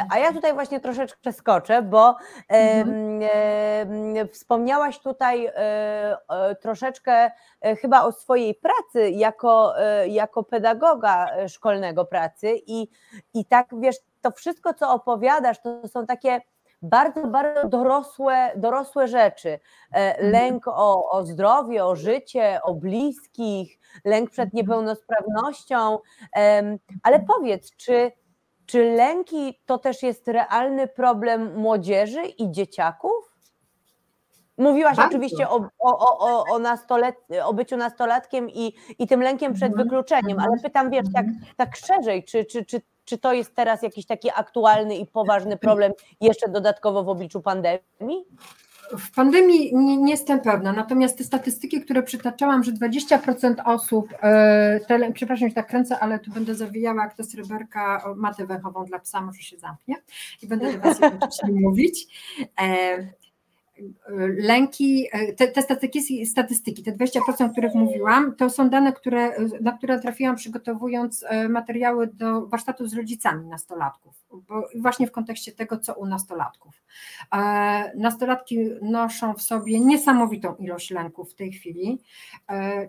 a ja tutaj właśnie troszeczkę przeskoczę, bo mhm. e, wspomniałaś tutaj e, troszeczkę e, chyba o swojej pracy jako, e, jako pedagoga szkolnego pracy i, i tak wiesz, to wszystko, co opowiadasz, to są takie bardzo, bardzo dorosłe, dorosłe rzeczy. Mhm. Lęk o, o zdrowie, o życie, o bliskich, lęk przed mhm. niepełnosprawnością. Ale powiedz, czy czy lęki to też jest realny problem młodzieży i dzieciaków? Mówiłaś Bardzo. oczywiście o, o, o, o, nastolet, o byciu nastolatkiem i, i tym lękiem przed mhm. wykluczeniem, ale pytam, wiesz, tak, tak szerzej, czy, czy, czy, czy to jest teraz jakiś taki aktualny i poważny problem jeszcze dodatkowo w obliczu pandemii? W pandemii nie, nie, jestem pewna, natomiast te statystyki, które przytaczałam, że 20% osób, e, przepraszam, że tak kręcę, ale tu będę zawijała jak to sreberka matę węchową dla psa, może się zamknie i będę do Was mówić. E, lęki, e, te, te statystyki, statystyki, te 20%, o których mówiłam, to są dane, które, na które trafiłam przygotowując e, materiały do warsztatu z rodzicami nastolatków, właśnie w kontekście tego, co u nastolatków. E, nastolatki noszą w sobie niesamowitą ilość lęków w tej chwili.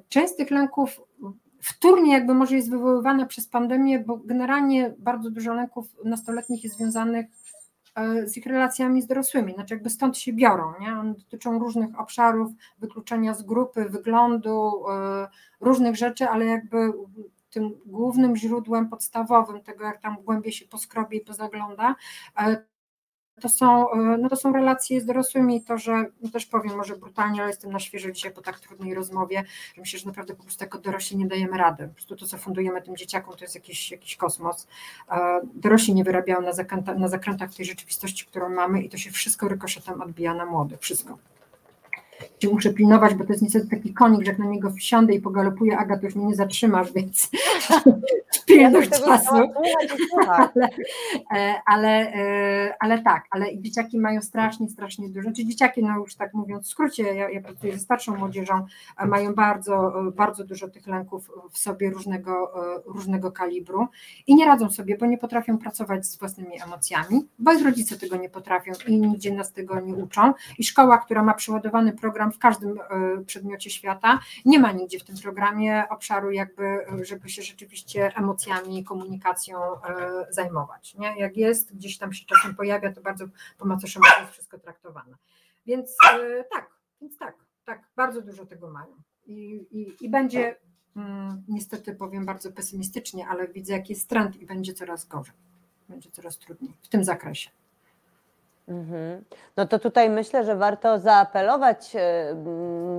Część z tych lęków wtórnie jakby może jest wywoływana przez pandemię, bo generalnie bardzo dużo lęków nastoletnich jest związanych z ich relacjami z dorosłymi, znaczy jakby stąd się biorą, nie? One dotyczą różnych obszarów, wykluczenia z grupy, wyglądu, e, różnych rzeczy, ale jakby tym głównym źródłem podstawowym tego, jak tam głębiej się poskrobie i pozagląda, e, to są, e, no to są relacje z dorosłymi, to, że no też powiem może brutalnie, ale jestem na świeżo dzisiaj po tak trudnej rozmowie, że myślę, że naprawdę po prostu jako dorośli nie dajemy rady. Po prostu to, co fundujemy tym dzieciakom, to jest jakiś, jakiś kosmos. E, dorośli nie wyrabiają na, na zakrętach tej rzeczywistości, którą mamy i to się wszystko rykoszetem odbija na młodych, wszystko się muszę pilnować, bo to jest niestety taki konik, że jak na niego wsiądę i pogalopuję, Aga, to już mnie nie zatrzymasz, więc pilność ja czasu. ale, e, ale, e, ale tak, ale dzieciaki mają strasznie, strasznie dużo, czy dzieciaki, no już tak mówiąc w skrócie, ja, ja pracuję ze starszą młodzieżą, mają bardzo, bardzo dużo tych lęków w sobie różnego, e, różnego kalibru i nie radzą sobie, bo nie potrafią pracować z własnymi emocjami, bo ich rodzice tego nie potrafią i nigdzie nas tego nie uczą. I szkoła, która ma przeładowany program w każdym e, przedmiocie świata. Nie ma nigdzie w tym programie obszaru, jakby, e, żeby się rzeczywiście emocjami, komunikacją e, zajmować. Nie? Jak jest, gdzieś tam się czasem pojawia, to bardzo po macoszemu jest wszystko traktowane. Więc tak, więc tak, tak, bardzo dużo tego mają. I, i, i będzie, mm, niestety powiem bardzo pesymistycznie, ale widzę, jaki jest trend i będzie coraz gorzej. będzie coraz trudniej w tym zakresie. Mhm. No to tutaj myślę, że warto zaapelować e,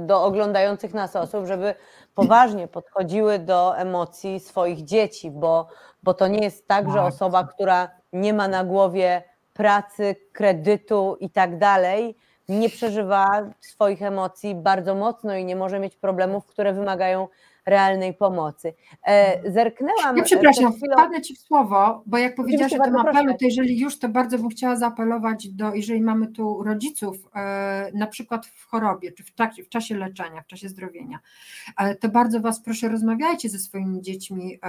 do oglądających nas osób, żeby poważnie podchodziły do emocji swoich dzieci, bo, bo to nie jest tak, że osoba, która nie ma na głowie pracy, kredytu i tak dalej, nie przeżywa swoich emocji bardzo mocno i nie może mieć problemów, które wymagają realnej pomocy. E, zerknęłam. Ja przepraszam, wpadnę Ci w słowo, bo jak powiedziałaś o tym apelu, to jeżeli już, to bardzo bym chciała zaapelować do, jeżeli mamy tu rodziców, e, na przykład w chorobie, czy w, trakcie, w czasie leczenia, w czasie zdrowienia, e, to bardzo Was proszę, rozmawiajcie ze swoimi dziećmi,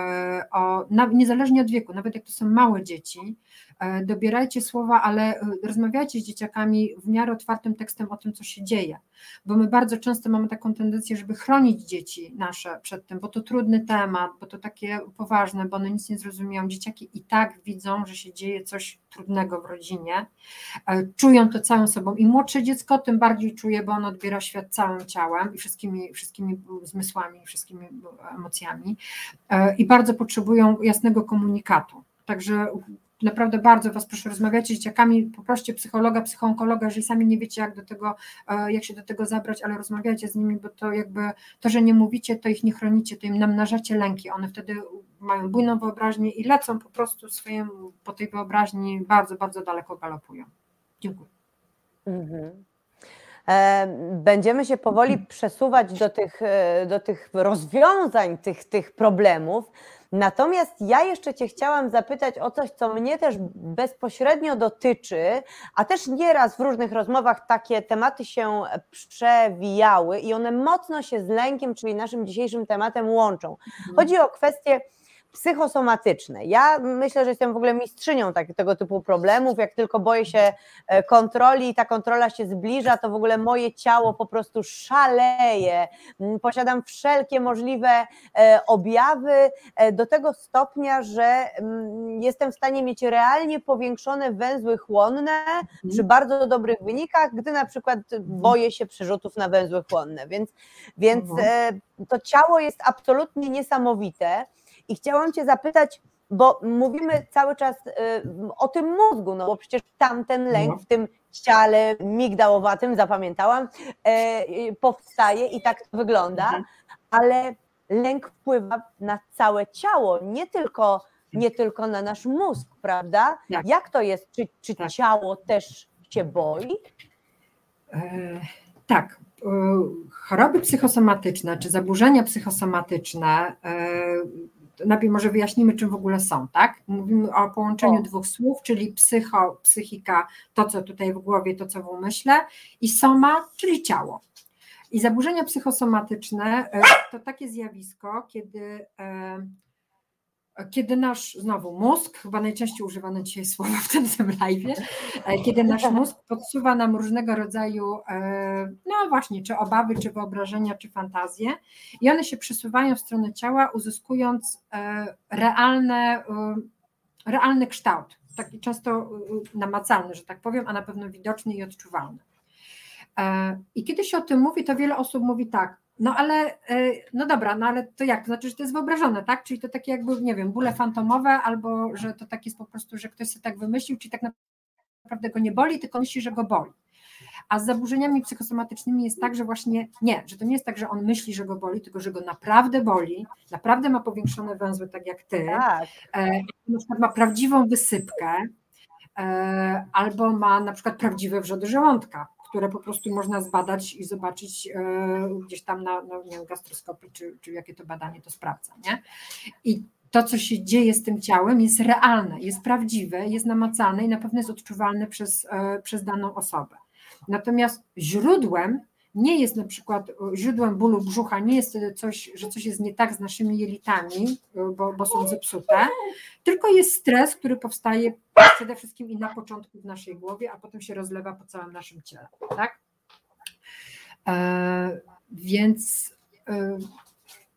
o, niezależnie od wieku, nawet jak to są małe dzieci, dobierajcie słowa, ale rozmawiajcie z dzieciakami w miarę otwartym tekstem o tym, co się dzieje, bo my bardzo często mamy taką tendencję, żeby chronić dzieci nasze przed tym, bo to trudny temat, bo to takie poważne, bo one nic nie zrozumieją. Dzieciaki i tak widzą, że się dzieje coś trudnego w rodzinie, e, czują to całą sobą i młodsze dziecko tym bardziej czuje, bo ono odbiera świat całym ciałem i wszystkimi, wszystkimi zmysłami, wszystkimi emocjami e, i bardzo potrzebują jasnego komunikatu. Także naprawdę bardzo Was proszę, rozmawiajcie z dzieciakami, poproście psychologa, psychoonkologa, jeżeli sami nie wiecie, jak do tego, e, jak się do tego zabrać, ale rozmawiajcie z nimi, bo to jakby to, że nie mówicie, to ich nie chronicie, to im namnażacie lęki. One wtedy mają bujną wyobraźnię i lecą po prostu swoim, po tej wyobraźni bardzo, bardzo daleko galopują. Dziękuję. Mhm. E, będziemy się powoli przesuwać do tych, e, do tych rozwiązań tych, tych problemów. Natomiast ja jeszcze Cię chciałam zapytać o coś, co mnie też bezpośrednio dotyczy, a też nieraz w różnych rozmowach takie tematy się przewijały i one mocno się z lękiem, czyli naszym dzisiejszym tematem łączą. Mhm. Chodzi o kwestię psychosomatyczne. Ja myślę, że jestem w ogóle mistrzynią tak, tego typu problemów. Jak tylko boję się e, kontroli i ta kontrola się zbliża, to w ogóle moje ciało po prostu szaleje. Mm, posiadam wszelkie możliwe e, objawy e, do tego stopnia, że mm, jestem w stanie mieć realnie powiększone węzły chłonne mhm. przy bardzo dobrych wynikach, gdy na przykład boję się przerzutów na węzły chłonne. Więc, więc mhm. to ciało jest absolutnie niesamowite. I chciałam Cię zapytać, bo mówimy cały czas y, o tym mózgu, no bo przecież tamten lęk no. w tym ciele migdałowatym, zapamiętałam, e, powstaje i tak to wygląda, mhm. ale lęk wpływa na całe ciało, nie tylko, nie tylko na nasz mózg, prawda? Tak. Jak to jest? Czy, czy tak. ciało też się boi? E, tak. E, choroby psychosomatyczne czy zaburzenia psychosomatyczne e, najpierw może wyjaśnimy, czym w ogóle są, tak? Mówimy o połączeniu o. dwóch słów, czyli psycho, psychika, to co tutaj w głowie, to co w umyśle, i soma, czyli ciało. I zaburzenia psychosomatyczne e, to takie zjawisko, kiedy e, kiedy nasz, znowu mózg, chyba najczęściej używane dzisiaj słowa w tym samym live, e, kiedy nasz mózg podsuwa nam różnego rodzaju, e, no właśnie, czy obawy, czy wyobrażenia, czy fantazje i one się przesuwają w stronę ciała, uzyskując e, realne, realny kształt, taki często namacalny, że tak powiem, a na pewno widoczny i odczuwalny. I kiedy się o tym mówi, to wiele osób mówi tak, no ale, e, no dobra, no ale to jak? To znaczy, że to jest wyobrażone, tak? Czyli to takie jakby, nie wiem, bóle fantomowe, albo że to tak jest po prostu, że ktoś sobie tak wymyślił, czyli tak naprawdę go nie boli, tylko myśli, że go boli. A z zaburzeniami psychosomatycznymi jest tak, że właśnie nie, że to nie jest tak, że on myśli, że go boli, tylko że go naprawdę boli, naprawdę ma powiększone węzły, tak jak ty, tak. E, na przykład ma prawdziwą wysypkę, e, albo ma na przykład prawdziwe wrzody żołądka, które po prostu można zbadać i zobaczyć e, gdzieś tam na, na nie wiem, gastroskopii, czy, czy jakie to badanie to sprawdza. Nie? I to, co się dzieje z tym ciałem, jest realne, jest prawdziwe, jest namacalne i na pewno jest odczuwalne przez, e, przez daną osobę. Natomiast źródłem nie jest na przykład źródłem bólu brzucha, nie jest coś, że coś jest nie tak z naszymi jelitami, bo, bo są zepsute, tylko jest stres, który powstaje przede wszystkim i na początku w naszej głowie, a potem się rozlewa po całym naszym ciele. Tak? E, więc e,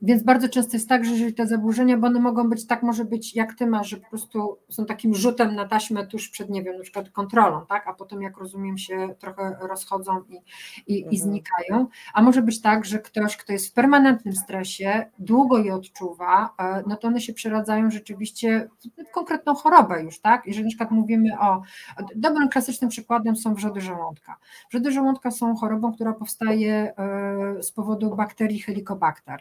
więc bardzo często jest tak, że jeżeli te zaburzenia, bo one mogą być tak, może być jak ty masz, że po prostu są takim rzutem na taśmę tuż przed, nie wiem, na przykład kontrolą, tak, a potem jak rozumiem się trochę rozchodzą i, i, mhm. i znikają, a może być tak, że ktoś, kto jest w permanentnym stresie, długo je odczuwa, e, no to one się przeradzają rzeczywiście w konkretną chorobę już, tak, jeżeli na przykład mówimy o, dobrym klasycznym przykładem są wrzody żołądka. Wrzody żołądka są chorobą, która powstaje e, z powodu bakterii helicobacter.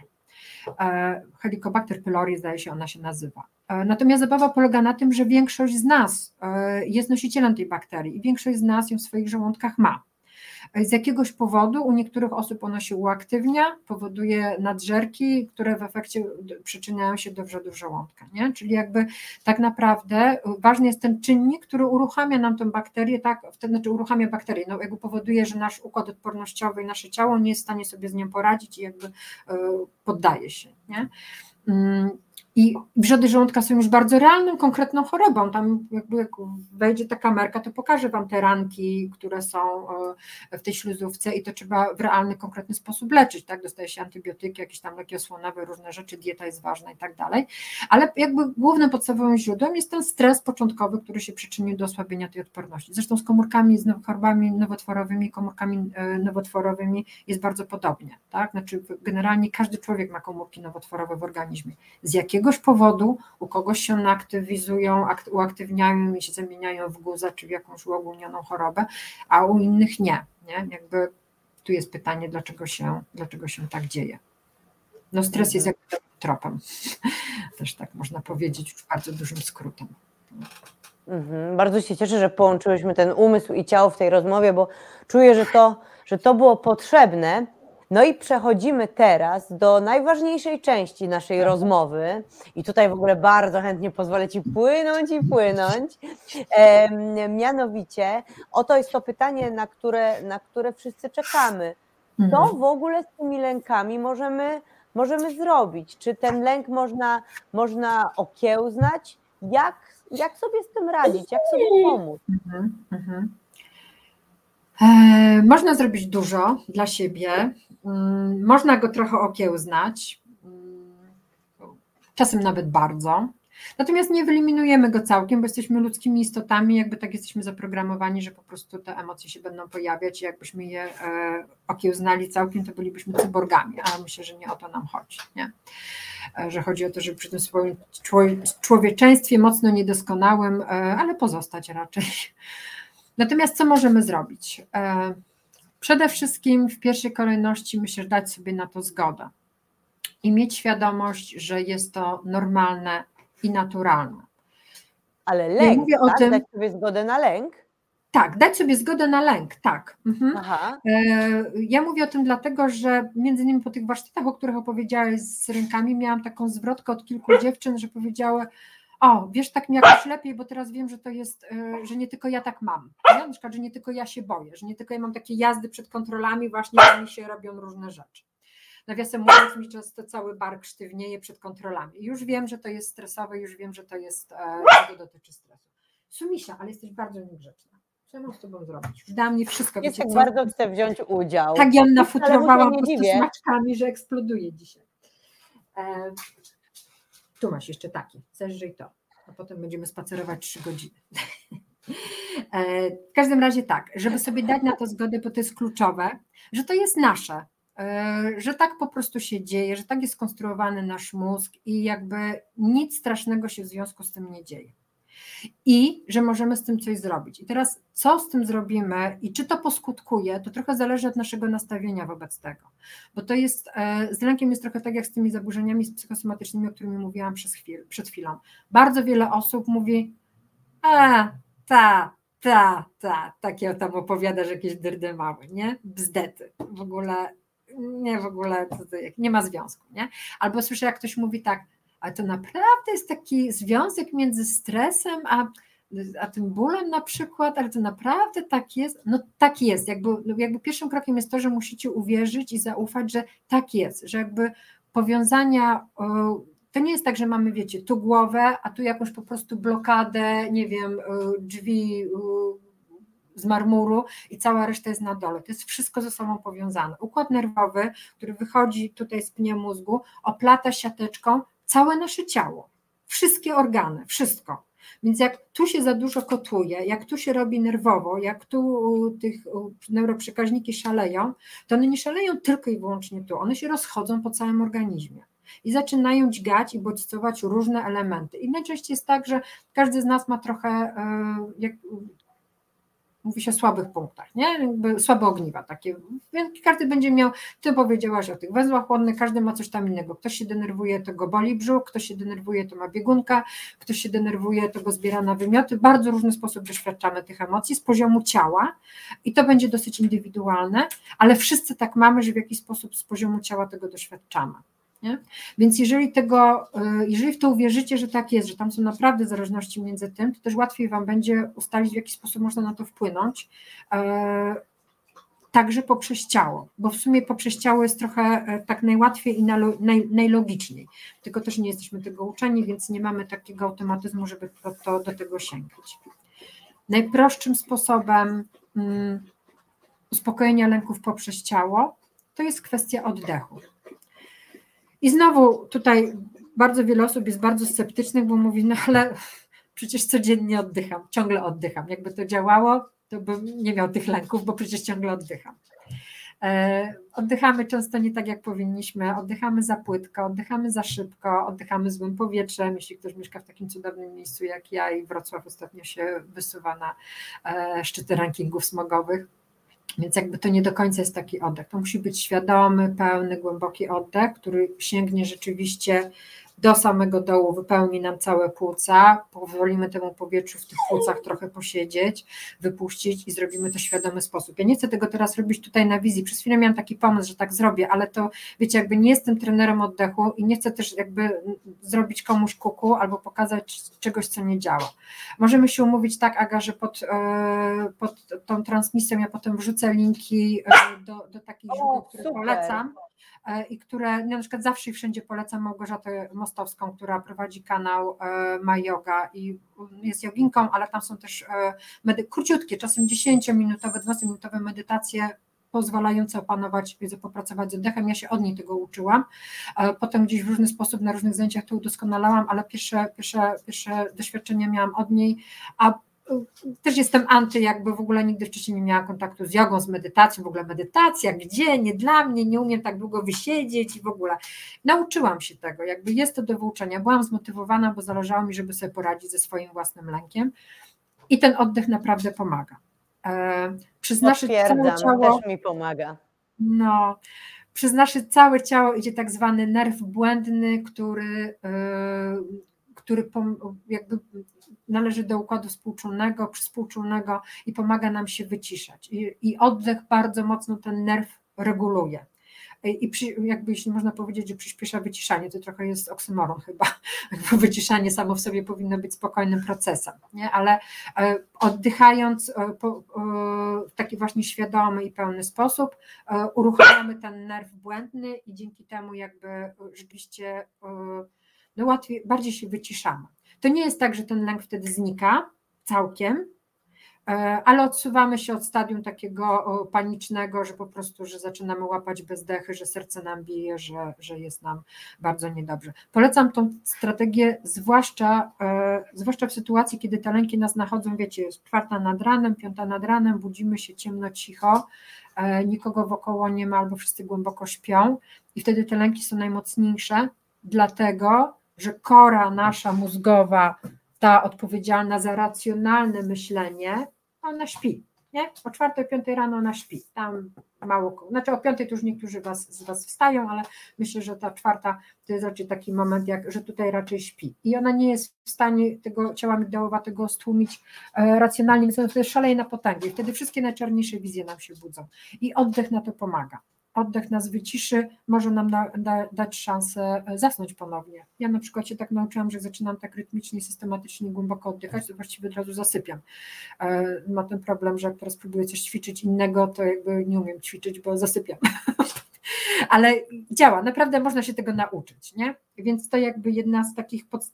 E, Helicobacter pylori, zdaje się, ona się nazywa. E, natomiast zabawa polega na tym, że większość z nas e, jest nosicielem tej bakterii i większość z nas ją w swoich żołądkach ma. Z jakiegoś powodu u niektórych osób ona się uaktywnia, powoduje nadżerki, które w efekcie przyczyniają się do wrzodów żołądka. Nie? Czyli jakby tak naprawdę ważny jest ten czynnik, który uruchamia nam tę bakterię, tak, znaczy uruchamia bakterię, no jakby powoduje, że nasz układ odpornościowy i nasze ciało nie jest w stanie sobie z nią poradzić i jakby e, poddaje się. Nie? I wrzody żołądka są już bardzo realną, konkretną chorobą. Tam jakby jak wejdzie ta kamerka, to pokaże Wam te ranki, które są e, w tej śluzówce i to trzeba w realny, konkretny sposób leczyć, tak? Dostaje się antybiotyki, jakieś tam leki osłonowe, różne rzeczy, dieta jest ważna i tak dalej. Ale jakby głównym podstawowym źródłem jest ten stres początkowy, który się przyczynił do osłabienia tej odporności. Zresztą z komórkami, z chorobami nowotworowymi, komórkami e, nowotworowymi jest bardzo podobnie, tak? Znaczy generalnie każdy człowiek ma komórki nowotworowe w organizmie. Z jakiego jakiegoś powodu u kogoś się one aktywizują, uaktywniają i się zamieniają w guzę czy w jakąś uogólnioną chorobę, a u innych nie. nie? Jakby tu jest pytanie, dlaczego się, dlaczego się tak dzieje. No stres jest mhm. jakby tropem, też tak można powiedzieć już bardzo dużym skrótem. Mhm. Bardzo się cieszę, że połączyłyśmy ten umysł i ciało w tej rozmowie, bo czuję, że to, że to było potrzebne. No i przechodzimy teraz do najważniejszej części naszej rozmowy. I tutaj w ogóle bardzo chętnie pozwolę Ci płynąć i płynąć. E, mianowicie, oto jest to pytanie, na które, na które wszyscy czekamy. Co mhm. w ogóle z tymi lękami możemy, możemy zrobić? Czy ten lęk można, można okiełznać? Jak, jak sobie z tym radzić? Jak sobie pomóc? Mhm, mhm. E, można zrobić dużo dla siebie. Mm, można go trochę okiełznać, mm, czasem nawet bardzo. Natomiast nie wyeliminujemy go całkiem, bo jesteśmy ludzkimi istotami, jakby tak jesteśmy zaprogramowani, że po prostu te emocje się będą pojawiać i jakbyśmy je e, okiełznali całkiem, to bylibyśmy cyborgami, a myślę, że nie o to nam chodzi. Nie? E, że chodzi o to, żeby przy tym swoim człowieczeństwie mocno niedoskonałym, ale pozostać raczej. Natomiast co możemy zrobić? Przede wszystkim w pierwszej kolejności myślę, dać sobie na to zgodę i mieć świadomość, że jest to normalne i naturalne. Ale lęk, ja mówię tak? o tym, dać sobie zgodę na lęk? Tak, dać sobie zgodę na lęk, tak. Mhm. Aha. E, ja mówię o tym dlatego, że między innymi po tych warsztatach, o których opowiedziałeś z rękami, miałam taką zwrotkę od kilku dziewczyn, że powiedziały, o, wiesz, tak mi jakoś lepiej, bo teraz wiem, że to jest, e, że nie tylko ja tak mam, nie? na przykład, że nie tylko ja się boję, że nie tylko ja mam takie jazdy przed kontrolami, właśnie że mi się robią różne rzeczy. Nawiasem mówiąc, mi często cały bark sztywnieje przed kontrolami. Już wiem, że to jest stresowe, już wiem, że to jest, e, tego dotyczy stresu. Sumisia, ale jesteś bardzo niegrzeczna. Co mam z tobą zrobić? Już mnie wszystko. Jest tak bardzo chcę wziąć udział. Tak ją nafutrowałam po prostu smaczkami, że eksploduje dzisiaj. E, tu masz jeszcze taki, zeżrzyj to, a potem będziemy spacerować trzy godziny. E, w każdym razie tak, żeby sobie dać na to zgodę, bo to jest kluczowe, że to jest nasze, e, że tak po prostu się dzieje, że tak jest skonstruowany nasz mózg i jakby nic strasznego się w związku z tym nie dzieje i że możemy z tym coś zrobić. I teraz, co z tym zrobimy i czy to poskutkuje, to trochę zależy od naszego nastawienia wobec tego. Bo to jest, e, z lękiem jest trochę tak jak z tymi zaburzeniami psychosomatycznymi, o których mówiłam chwil, przed chwilą. Bardzo wiele osób mówi, a, ta, ta, ta, takie tam opowiada, że jakieś dyrdymały, nie? Bzdety, w ogóle, nie, w ogóle, nie ma związku, nie? Albo słyszę, jak ktoś mówi tak, ale to naprawdę jest taki związek między stresem a, a tym bólem na przykład, ale to naprawdę tak jest. No tak jest. Jakby, no, jakby pierwszym krokiem jest to, że musicie uwierzyć i zaufać, że tak jest, że jakby powiązania. To nie jest tak, że mamy, wiecie, tu głowę, a tu jakąś po prostu blokadę, nie wiem, drzwi z marmuru i cała reszta jest na dole. To jest wszystko ze sobą powiązane. Układ nerwowy, który wychodzi tutaj z pnia mózgu, oplata siateczką całe nasze ciało, wszystkie organy, wszystko. Więc jak tu się za dużo kotuje, jak tu się robi nerwowo, jak tu tych neuroprzekaźniki szaleją, to one nie szaleją tylko i wyłącznie tu, one się rozchodzą po całym organizmie i zaczynają dźgać i bodźcować różne elementy. I najczęściej jest tak, że każdy z nas ma trochę, e, mówi się o słabych punktach, nie? Jakby słabe ogniwa takie, więc każdy będzie miał, ty powiedziałaś o tych węzłach chłonnych, każdy ma coś tam innego, ktoś się denerwuje, to go boli brzuch, ktoś się denerwuje, to ma biegunka, ktoś się denerwuje, to go zbiera na wymioty, bardzo różny sposób doświadczamy tych emocji z poziomu ciała i to będzie dosyć indywidualne, ale wszyscy tak mamy, że w jakiś sposób z poziomu ciała tego doświadczamy. Nie? Więc jeżeli tego, y, jeżeli w to uwierzycie, że tak jest, że tam są naprawdę zależności między tym, to też łatwiej Wam będzie ustalić, w jaki sposób można na to wpłynąć. E, także poprzez ciało, bo w sumie poprzez ciało jest trochę e, tak najłatwiej i najlogiczniej. Tylko też nie jesteśmy tego uczeni, więc nie mamy takiego automatyzmu, żeby to, to do tego sięgać. Najprostszym sposobem um, uspokojenia lęków poprzez ciało to jest kwestia oddechu. I znowu tutaj bardzo wiele osób jest bardzo sceptycznych, bo mówi, no ale przecież codziennie oddycham, ciągle oddycham. Jakby to działało, to bym nie miał tych lęków, bo przecież ciągle oddycham. E, oddychamy często nie tak, jak powinniśmy, oddychamy za płytko, oddychamy za szybko, oddychamy złym powietrzem. Jeśli ktoś mieszka w takim cudownym miejscu jak ja i Wrocław ostatnio się wysuwa na e, szczyty rankingów smogowych, więc jakby to nie do końca jest taki oddech. To musi być świadomy, pełny, głęboki oddech, który sięgnie rzeczywiście do samego dołu, wypełni nam całe płuca, pozwolimy temu powietrzu w tych płucach trochę posiedzieć, wypuścić i zrobimy to w świadomy sposób. Ja nie chcę tego teraz robić tutaj na wizji. Przez chwilę miałam taki pomysł, że tak zrobię, ale to wiecie, jakby nie jestem trenerem oddechu i nie chcę też jakby zrobić komuś kuku albo pokazać czegoś, co nie działa. Możemy się umówić tak, Aga, że pod, e, pod tą transmisją ja potem wrzucę linki e, do, do takich źródeł, które polecam i które na przykład zawsze i wszędzie polecam Małgorzatę Mostowską, która prowadzi kanał e, My Yoga i jest joginką, ale tam są też e, medy- króciutkie, czasem 10-minutowe, 20-minutowe medytacje pozwalające opanować, popracować z oddechem. Ja się od niej tego uczyłam. Potem gdzieś w różny sposób na różnych zajęciach to udoskonalałam, ale pierwsze, pierwsze, pierwsze doświadczenia miałam od niej, a też jestem anty, jakby w ogóle nigdy wcześniej nie miałam kontaktu z jogą, z medytacją, w ogóle medytacja, gdzie, nie dla mnie, nie umiem tak długo wysiedzieć i w ogóle. Nauczyłam się tego, jakby jest to do wyuczenia. Byłam zmotywowana, bo zależało mi, żeby sobie poradzić ze swoim własnym lękiem i ten oddech naprawdę pomaga. E, przez nasze całe ciało... też mi pomaga. No, przez nasze całe ciało idzie tak zwany nerw błędny, który, e, który jakby należy do układu współczulnego, przyspółczulnego i pomaga nam się wyciszać. I, i oddech bardzo mocno ten nerw reguluje. I przy, jakby jeśli można powiedzieć, że przyspiesza wyciszanie, to trochę jest oksymoron chyba, bo wyciszanie samo w sobie powinno być spokojnym procesem, nie? ale e, oddychając e, w taki właśnie świadomy i pełny sposób e, uruchamiamy ten nerw błędny i dzięki temu jakby rzeczywiście no łatwiej, bardziej się wyciszamy. To nie jest tak, że ten lęk wtedy znika całkiem, e, ale odsuwamy się od stadium takiego panicznego, że po prostu, że zaczynamy łapać bezdechy, że serce nam bije, że, że jest nam bardzo niedobrze. Polecam tą strategię, zwłaszcza, e, zwłaszcza w sytuacji, kiedy te lęki nas nachodzą, wiecie, jest czwarta nad ranem, piąta nad ranem, budzimy się ciemno, cicho, e, nikogo wokoło nie ma albo wszyscy głęboko śpią i wtedy te lęki są najmocniejsze, dlatego, że kora nasza mózgowa, ta odpowiedzialna za racjonalne myślenie, ona śpi. Nie? O czwartej, piątej rano ona śpi. Tam mało, znaczy o piątej to już niektórzy was, z Was wstają, ale myślę, że ta czwarta to jest raczej taki moment, jak, że tutaj raczej śpi. I ona nie jest w stanie tego ciała migdałowatego stłumić e, racjonalnie, więc to jest szaleje na potęgę. I wtedy wszystkie najczarniejsze wizje nam się budzą. I oddech na to pomaga oddech nas wyciszy, może nam da, da, dać szansę e, zasnąć ponownie. Ja na przykład się tak nauczyłam, że zaczynam tak rytmicznie, systematycznie, głęboko oddychać, to właściwie od razu zasypiam. E, ma ten problem, że jak teraz próbuję coś ćwiczyć innego, to jakby nie umiem ćwiczyć, bo zasypiam. ale działa, naprawdę można się tego nauczyć, nie? Więc to jakby jedna z takich pod...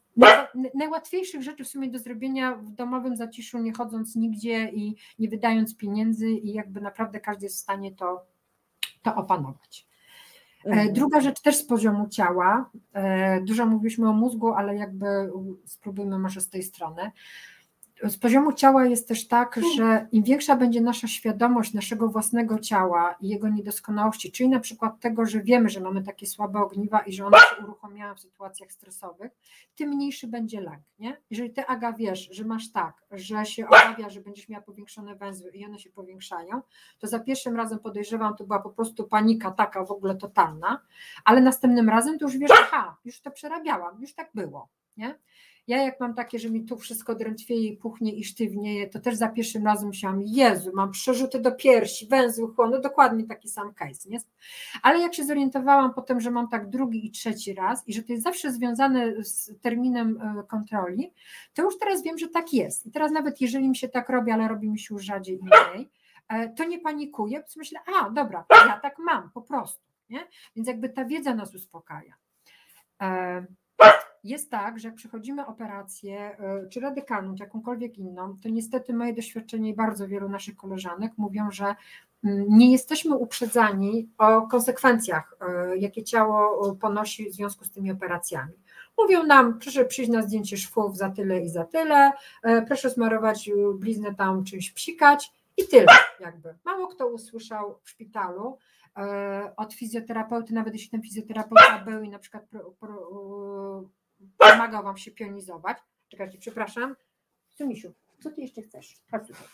najłatwiejszych rzeczy w sumie do zrobienia w domowym zaciszu, nie chodząc nigdzie i nie wydając pieniędzy i jakby naprawdę każdy jest w stanie to, to opanować. E, mhm. Druga rzecz też z poziomu ciała. E, dużo mówiliśmy o mózgu, ale jakby spróbujmy może z tej strony z poziomu ciała jest też tak, że im większa będzie nasza świadomość naszego własnego ciała i jego niedoskonałości, czyli na przykład tego, że wiemy, że mamy takie słabe ogniwa i że one się uruchamiają w sytuacjach stresowych, tym mniejszy będzie lęk. Nie? Jeżeli ty, Aga, wiesz, że masz tak, że się obawia, że będziesz miała powiększone węzły i one się powiększają, to za pierwszym razem podejrzewam, to była po prostu panika taka w ogóle totalna, ale następnym razem to już wiesz, aha, już to przerabiałam, już tak było. Nie? Ja jak mam takie, że mi tu wszystko drętwieje i puchnie i sztywnieje, to też za pierwszym razem myślałam, Jezu, mam przerzuty do piersi, węzły chłonu, dokładnie taki sam case, nie? Ale jak się zorientowałam potem, że mam tak drugi i trzeci raz i że to jest zawsze związane z terminem e, kontroli, to już teraz wiem, że tak jest. I teraz nawet jeżeli mi się tak robi, ale robi mi się już rzadziej i mniej, e, to nie panikuję, bo myślę, a dobra, ja tak mam po prostu, nie? Więc jakby ta wiedza nas uspokaja. E, jest tak, że jak przechodzimy operację, e, czy radykalną, czy jakąkolwiek inną, to niestety moje doświadczenie i bardzo wielu naszych koleżanek mówią, że mm, nie jesteśmy uprzedzani o konsekwencjach, e, jakie ciało ponosi w związku z tymi operacjami. Mówią nam, proszę przyjść na zdjęcie szwów za tyle i za tyle, e, proszę smarować bliznę tam czymś psikać i tyle jakby. Mało kto usłyszał w szpitalu od fizjoterapeuty, nawet jeśli ten fizjoterapeuta był i na przykład pro, pro, pomagał Wam się pionizować. Czekajcie, przepraszam. Sumisiu, co Ty jeszcze chcesz? Chodź tutaj.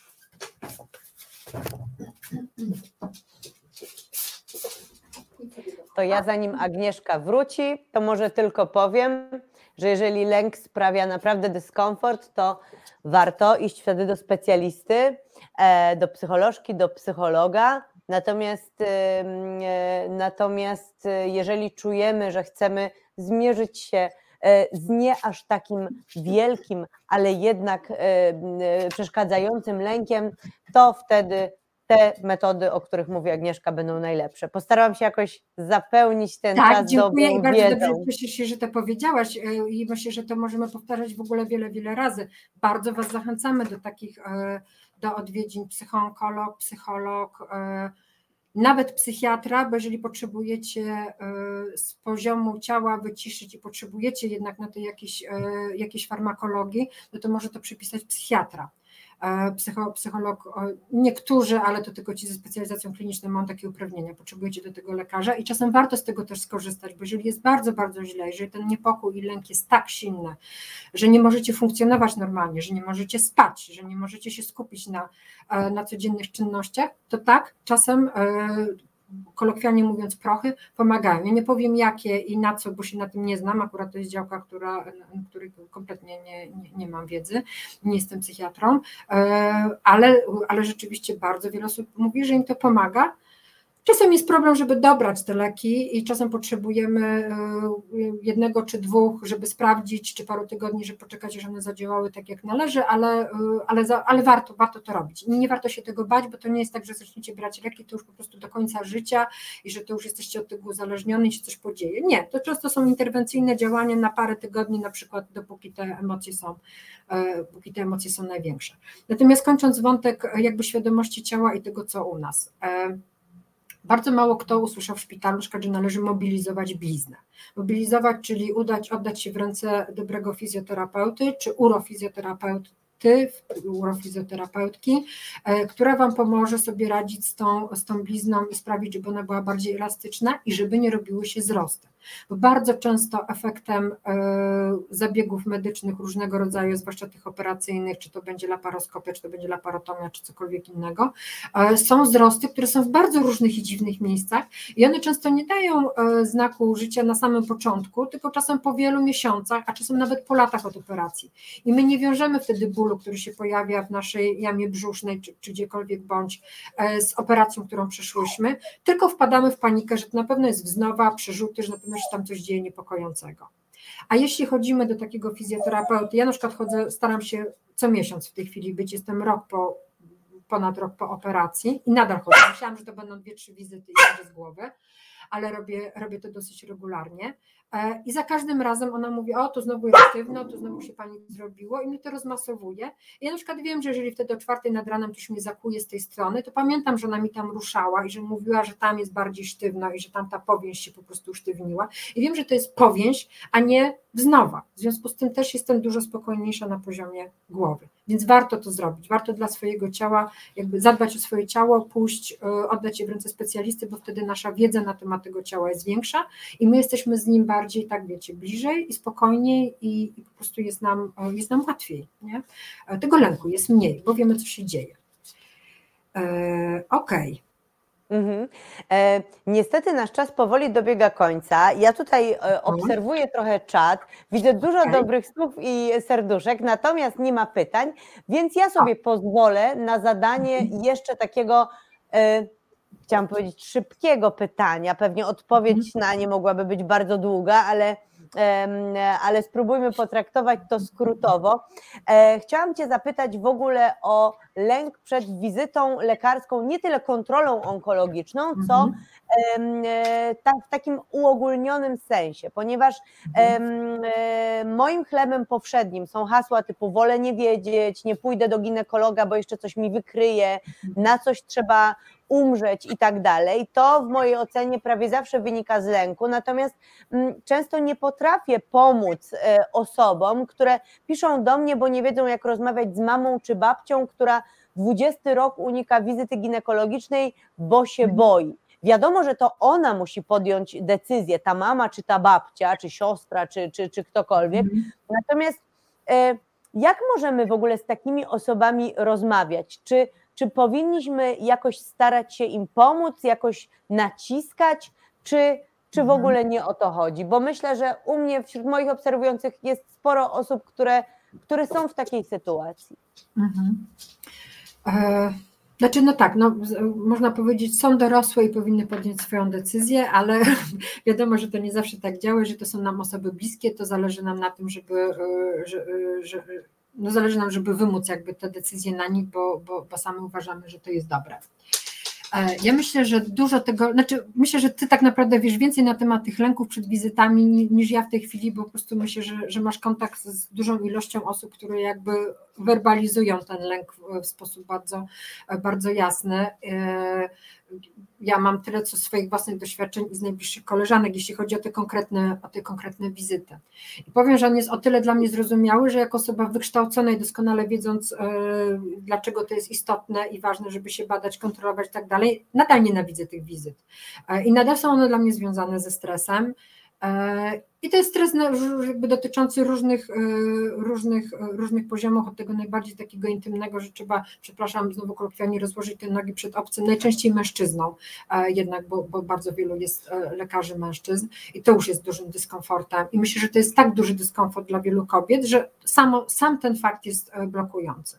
To ja zanim Agnieszka wróci, to może tylko powiem, że jeżeli lęk sprawia naprawdę dyskomfort, to warto iść wtedy do specjalisty, e, do psycholożki, do psychologa. Natomiast, e, natomiast e, jeżeli czujemy, że chcemy zmierzyć się E, z nie aż takim wielkim, ale jednak przeszkadzającym lękiem, to wtedy te metody, o których mówi Agnieszka, będą najlepsze. Postarałam się jakoś zapełnić ten tak, czas dziękuję dobrą i bardzo wiedzą. dobrze cieszę się, że to powiedziałaś i myślę, że to możemy powtarzać w ogóle wiele, wiele razy. Bardzo Was zachęcamy do takich, do odwiedzin psychoonkolog, psycholog, nawet psychiatra, bo jeżeli potrzebujecie e, z poziomu ciała wyciszyć i potrzebujecie jednak na to jakieś, e, jakieś farmakologii, no to może to przypisać psychiatra. E, psycho, psycholog, niektórzy, ale to tylko ci ze specjalizacją kliniczną mają takie uprawnienia, potrzebujecie do tego lekarza i czasem warto z tego też skorzystać, bo jeżeli jest bardzo, bardzo źle, jeżeli ten niepokój i lęk jest tak silny, że nie możecie funkcjonować normalnie, że nie możecie spać, że nie możecie się skupić na, e, na codziennych czynnościach, to tak, czasem e, kolokwialnie mówiąc, prochy pomagają. Ja nie powiem jakie i na co, bo się na tym nie znam. Akurat to jest działka, która, której kompletnie nie, nie, nie mam wiedzy, nie jestem psychiatrą, e, ale, ale rzeczywiście bardzo wiele osób mówi, że im to pomaga. Czasem jest problem, żeby dobrać te leki i czasem potrzebujemy e, jednego czy dwóch, żeby sprawdzić, czy paru tygodni, żeby poczekać, że one zadziałały tak jak należy, ale, e, ale, ale warto, warto to robić. Nie warto się tego bać, bo to nie jest tak, że zaczniecie brać leki to już po prostu do końca życia i że to już jesteście od tego uzależnioni i się coś podzieje. Nie, to często są interwencyjne działania na parę tygodni, na przykład dopóki te emocje są, e, póki te emocje są największe. Natomiast kończąc wątek jakby świadomości ciała i tego, co u nas. Bardzo mało kto usłyszał w szpitalu, że należy mobilizować bliznę. Mobilizować, czyli udać, oddać się w ręce dobrego fizjoterapeuty czy urofizjoterapeuty, urofizjoterapeutki, e, która Wam pomoże sobie radzić z tą, z tą blizną i sprawić, żeby ona była bardziej elastyczna i żeby nie robiły się wzrosty. Bardzo często efektem e, zabiegów medycznych różnego rodzaju, zwłaszcza tych operacyjnych, czy to będzie laparoskopia, czy to będzie laparotomia, czy cokolwiek innego, e, są wzrosty, które są w bardzo różnych i dziwnych miejscach i one często nie dają znaku życia na samym początku, tylko czasem po wielu miesiącach, a czasem nawet po latach od operacji. I my nie wiążemy wtedy bólu który się pojawia w naszej jamie brzusznej, czy, czy gdziekolwiek bądź e, z operacją, którą przeszłyśmy, tylko wpadamy w panikę, że to na pewno jest wznowa, przerzuty, że na pewno się tam coś dzieje niepokojącego. A jeśli chodzimy do takiego fizjoterapeuty, ja na przykład chodzę, staram się co miesiąc w tej chwili być, jestem rok po ponad rok po operacji i nadal chodzę. Myślałam, że to będą dwie, trzy wizyty i z głowy, ale robię, robię to dosyć regularnie. E, I za każdym razem ona mówi, o to znowu jest sztywno, to znowu się pani zrobiło i mi to rozmasowuje. Ja na przykład wiem, że jeżeli wtedy o czwartej nad ranem ktoś mnie zakuje z tej strony, to pamiętam, że ona mi tam ruszała i że mówiła, że tam jest bardziej sztywno i że tam ta powięź się po prostu usztywniła. I wiem, że to jest powięź, a nie wznowa. W związku z tym też jestem dużo spokojniejsza na poziomie głowy. Więc warto to zrobić, warto dla swojego ciała jakby zadbać o swoje ciało, pójść, e, oddać je w ręce specjalisty, bo wtedy nasza wiedza na temat tego ciała jest większa i my jesteśmy z nim bardziej, tak wiecie, bliżej i spokojniej i, i po prostu jest nam, e, jest nam łatwiej. Nie? E, tego lęku jest mniej, bo wiemy, co się dzieje. Okej. Okay. Mhm. E, niestety nasz czas powoli dobiega końca. Ja tutaj e, obserwuję trochę czat, widzę dużo okay. dobrych słów i serduszek, natomiast nie ma pytań, więc ja sobie pozwolę na zadanie mhm. jeszcze takiego, e, chciałam powiedzieć, szybkiego pytania. Pewnie odpowiedź mhm. na nie mogłaby być bardzo długa, ale ale spróbujmy potraktować to skrótowo. E, chciałam Cię zapytać w ogóle o lęk przed wizytą lekarską, nie tyle kontrolą onkologiczną, co mhm. e, w takim uogólnionym sensie, ponieważ e, moim chlebem powszednim są hasła typu wolę nie wiedzieć, nie pójdę do ginekologa, bo jeszcze coś mi wykryje, mhm. na coś trzeba umrzeć i tak dalej, to w mojej ocenie prawie zawsze wynika z lęku, natomiast mm, często nie potrafię pomóc e, osobom, które piszą do mnie, bo nie wiedzą jak rozmawiać z mamą czy babcią, która 20 rok unika wizyty ginekologicznej, bo się mhm. boi. Wiadomo, że to ona musi podjąć decyzję, ta mama, czy ta babcia, czy siostra, czy, czy, czy ktokolwiek. Mhm. Natomiast e, jak możemy w ogóle z takimi osobami rozmawiać? Czy czy powinniśmy jakoś starać się im pomóc, jakoś naciskać, czy, czy w mhm. ogóle nie o to chodzi? Bo myślę, że u mnie, wśród moich obserwujących, jest sporo osób, które, które są w takiej sytuacji. Mhm. E, znaczy, no tak, no, można powiedzieć, są dorosłe i powinny podjąć swoją decyzję, ale wiadomo, że to nie zawsze tak działa, że to są nam osoby bliskie, to zależy nam na tym, żeby, e, że, e, że, no zależy nam, żeby wymóc jakby te decyzje na nich, bo, bo, bo sami uważamy, że to jest dobre. E, ja myślę, że dużo tego, znaczy myślę, że ty tak naprawdę wiesz więcej na temat tych lęków przed wizytami niż ja w tej chwili, bo po prostu myślę, że, że masz kontakt z dużą ilością osób, które jakby werbalizują ten lęk w sposób bardzo, bardzo jasny. E, ja mam tyle co swoich własnych doświadczeń i z najbliższych koleżanek, jeśli chodzi o te konkretne, o te konkretne wizyty. I powiem, że on jest o tyle dla mnie zrozumiały, że jako osoba wykształcona i doskonale wiedząc, yy, dlaczego to jest istotne i ważne, żeby się badać, kontrolować i tak dalej, nadal nienawidzę tych wizyt. Yy, I nadal są one dla mnie związane ze stresem. Yy, i to jest stres jakby dotyczący różnych, e, różnych, e, różnych poziomów, od tego najbardziej takiego intymnego, że trzeba, przepraszam, znowu kolokwialnie rozłożyć te nogi przed obcym, najczęściej mężczyzną, e, jednak, bo, bo bardzo wielu jest lekarzy mężczyzn i to już jest dużym dyskomfortem. I myślę, że to jest tak duży dyskomfort dla wielu kobiet, że samo, sam ten fakt jest blokujący.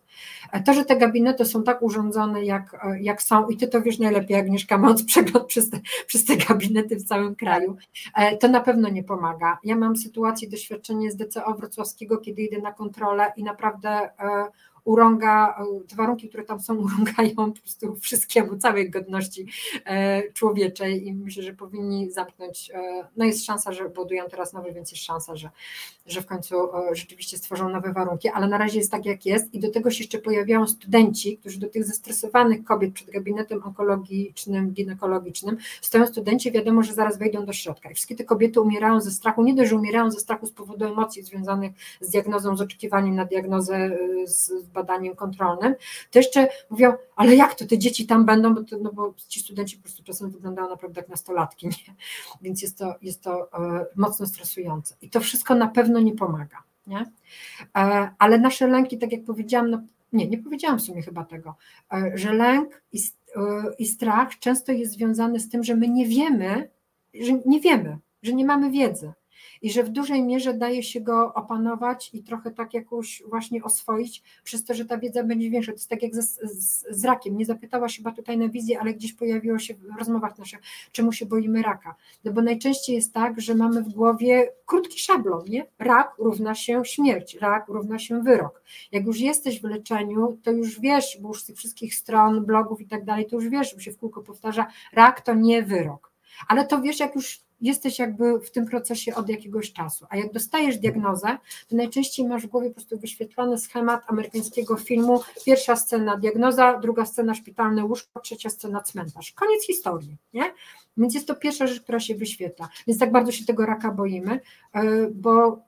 To, że te gabinety są tak urządzone, jak, jak są, i ty to wiesz najlepiej, Agnieszka, mając przegląd przez te, przez te gabinety w całym kraju, to na pewno nie pomaga. Ja mam sytuację, doświadczenie z DCO wrocławskiego, kiedy idę na kontrolę i naprawdę e, urąga, e, te warunki, które tam są, urągają po prostu wszystkiemu, całej godności e, człowieczej i myślę, że powinni zamknąć, e, no jest szansa, że budują teraz nowe, więc jest szansa, że, że w końcu rzeczywiście stworzą nowe warunki, ale na razie jest tak jak jest i do tego się jeszcze pojawiają studenci, którzy do tych zestresowanych kobiet przed gabinetem onkologicznym, ginekologicznym stoją studenci, wiadomo, że zaraz wejdą do środka. I wszystkie te kobiety umierają ze strachu, nie dość, że umierają ze strachu z powodu emocji związanych z diagnozą, z oczekiwaniem na diagnozę z badaniem kontrolnym, to jeszcze mówią, ale jak to, te dzieci tam będą, bo, to, no bo ci studenci po prostu czasem wyglądają naprawdę jak nastolatki, nie? więc jest to, jest to e, mocno stresujące i to wszystko na pewno nie pomaga, nie? E, ale nasze lęki, tak jak powiedziałam, no, nie, nie powiedziałam w sumie chyba tego, e, że lęk i, i strach często jest związany z tym, że my nie wiemy, że nie wiemy, że nie mamy wiedzy. I że w dużej mierze daje się go opanować i trochę tak jakoś właśnie oswoić, przez to, że ta wiedza będzie większa. To jest tak jak z, z, z rakiem. Nie zapytałaś chyba tutaj na wizję, ale gdzieś pojawiło się w rozmowach naszych, czemu się boimy raka. No bo najczęściej jest tak, że mamy w głowie krótki szablon, nie? Rak równa się śmierć, rak równa się wyrok. Jak już jesteś w leczeniu, to już wiesz, bo już z tych wszystkich stron, blogów i tak dalej, to już wiesz, bo się w kółko powtarza, rak to nie wyrok. Ale to wiesz, jak już jesteś jakby w tym procesie od jakiegoś czasu. A jak dostajesz diagnozę, to najczęściej masz w głowie po prostu wyświetlony schemat amerykańskiego filmu. Pierwsza scena diagnoza, druga scena szpitalne łóżko, trzecia scena cmentarz. Koniec historii, nie? Więc jest to pierwsza rzecz, która się wyświetla. Więc tak bardzo się tego raka boimy, e, bo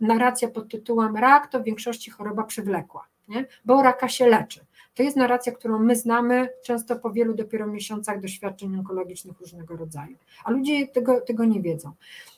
narracja pod tytułem rak to w większości choroba przywlekła, nie? bo raka się leczy. To jest narracja, którą my znamy często po wielu dopiero miesiącach doświadczeń onkologicznych różnego rodzaju, a ludzie tego, tego nie wiedzą.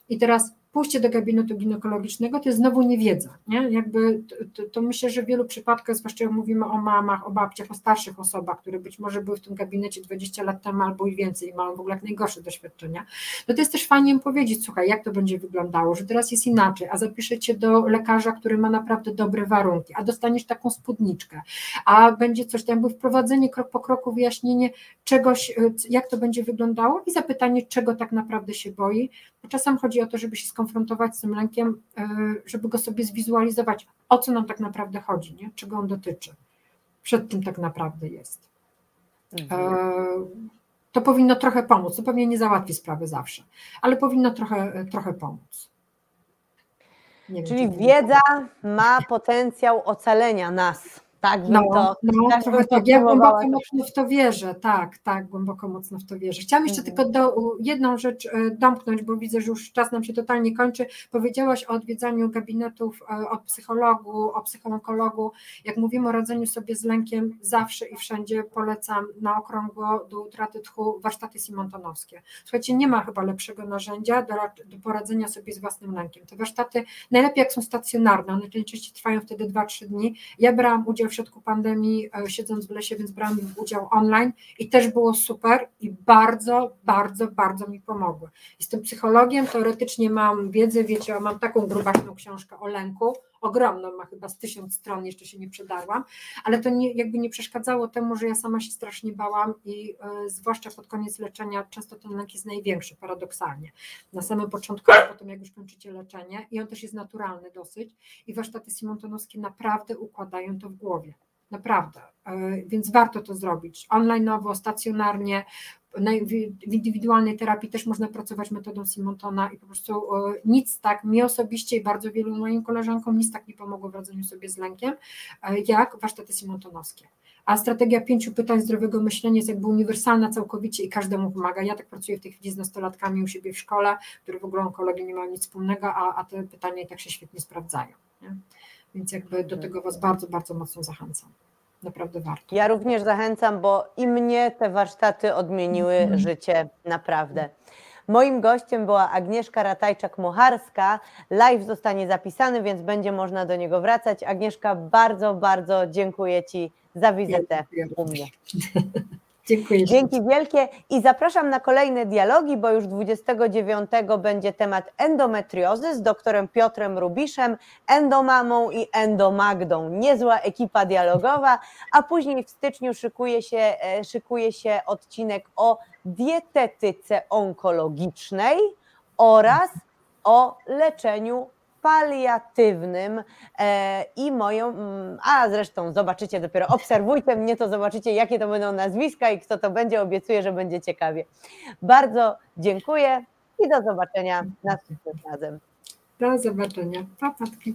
I teraz pójście do gabinetu ginekologicznego to jest znowu niewiedza. Nie? Jakby to, to, myślę, że w wielu przypadkach, zwłaszcza jak mówimy o mamach, o babciach, o starszych osobach, które być może były w tym gabinecie 20 lat temu albo i więcej i mają w ogóle jak najgorsze doświadczenia, no to jest też fajnie im powiedzieć, słuchaj, jak to będzie wyglądało, że teraz jest inaczej, a zapiszę cię do lekarza, który ma naprawdę dobre warunki, a dostaniesz taką spódniczkę, a będzie coś, tam jakby wprowadzenie krok po kroku, wyjaśnienie czegoś, y, jak to będzie wyglądało i zapytanie, czego tak naprawdę się boi, bo czasem chodzi o to, żeby się skonfrontować z tym lękiem, e, żeby go sobie zwizualizować, o co nam tak naprawdę chodzi, nie? czego on dotyczy, przed tym tak naprawdę jest. Mhm. E, to powinno trochę pomóc. To pewnie nie załatwi sprawy zawsze, ale powinno trochę, trochę pomóc. Czyli wiedza ma potencjał ocalenia nas. Tak, no, to, no tak, trochę tak. Ja głęboko mocno w to wierzę, tak, tak, głęboko mocno w to wierzę. Chciałam jeszcze mhm. tylko do, jedną rzecz e, domknąć, bo widzę, że już czas nam się totalnie kończy. Powiedziałaś o odwiedzaniu gabinetów e, od psychologu, o psychologu. Jak mówimy o radzeniu sobie z lękiem, zawsze i wszędzie polecam na okrągło do utraty tchu warsztaty simontonowskie. Słuchajcie, nie ma chyba lepszego narzędzia do, do poradzenia sobie z własnym lękiem. Te warsztaty najlepiej jak są stacjonarne, one najczęściej trwają wtedy 2-3 dni. Ja brałam udział w środku pandemii, e, siedząc w lesie, więc brałam udział online i też było super i bardzo, bardzo, bardzo mi pomogły. Jestem psychologiem, teoretycznie mam wiedzę, wiecie, mam taką grubaśną książkę o lęku, ogromną, ma chyba z tysiąc stron, jeszcze się nie przedarłam, ale to nie, jakby nie przeszkadzało temu, że ja sama się strasznie bałam i y, zwłaszcza pod koniec leczenia często ten lęk jest największy, paradoksalnie. Na samym początku, a potem jak już kończycie leczenie i on też jest naturalny dosyć i warsztaty simontonowskie naprawdę układają to w głowie. Naprawdę, y, więc warto to zrobić. Online'owo, stacjonarnie, w indywidualnej terapii też można pracować metodą Simontona i po prostu nic tak, mi osobiście i bardzo wielu moim koleżankom nic tak nie pomogło w radzeniu sobie z lękiem, e, jak warsztaty Simontonowskie. A strategia pięciu pytań zdrowego myślenia jest jakby uniwersalna całkowicie i każdemu pomaga. Ja tak pracuję w tej chwili z nastolatkami u siebie w szkole, które w ogóle onkologii nie mają nic wspólnego, a, a te pytania i tak się świetnie sprawdzają. Nie? Więc jakby do tego Was bardzo, bardzo mocno zachęcam naprawdę warto. Ja również zachęcam, bo i mnie te warsztaty odmieniły mm. życie naprawdę. Moim gościem była Agnieszka Ratajczak-Mocharska. Live zostanie zapisany, więc będzie można do niego wracać. Agnieszka, bardzo, bardzo dziękuję Ci za wizytę u mnie. Dziękuję. Dzięki wielkie i zapraszam na kolejne dialogi, bo już 29 będzie temat endometriozy z doktorem Piotrem Rubiszem, endomamą i endomagdą. Niezła ekipa dialogowa, a później w styczniu szykuje się, e, szykuje się odcinek o dietetyce onkologicznej oraz o leczeniu paliatywnym e, i moją, mm, a zresztą zobaczycie dopiero, obserwujcie mnie, to zobaczycie jakie to będą nazwiska i kto to będzie, obiecuję, że będzie ciekawie. Bardzo dziękuję i do zobaczenia następnym razem. Do zobaczenia. Pa, patki.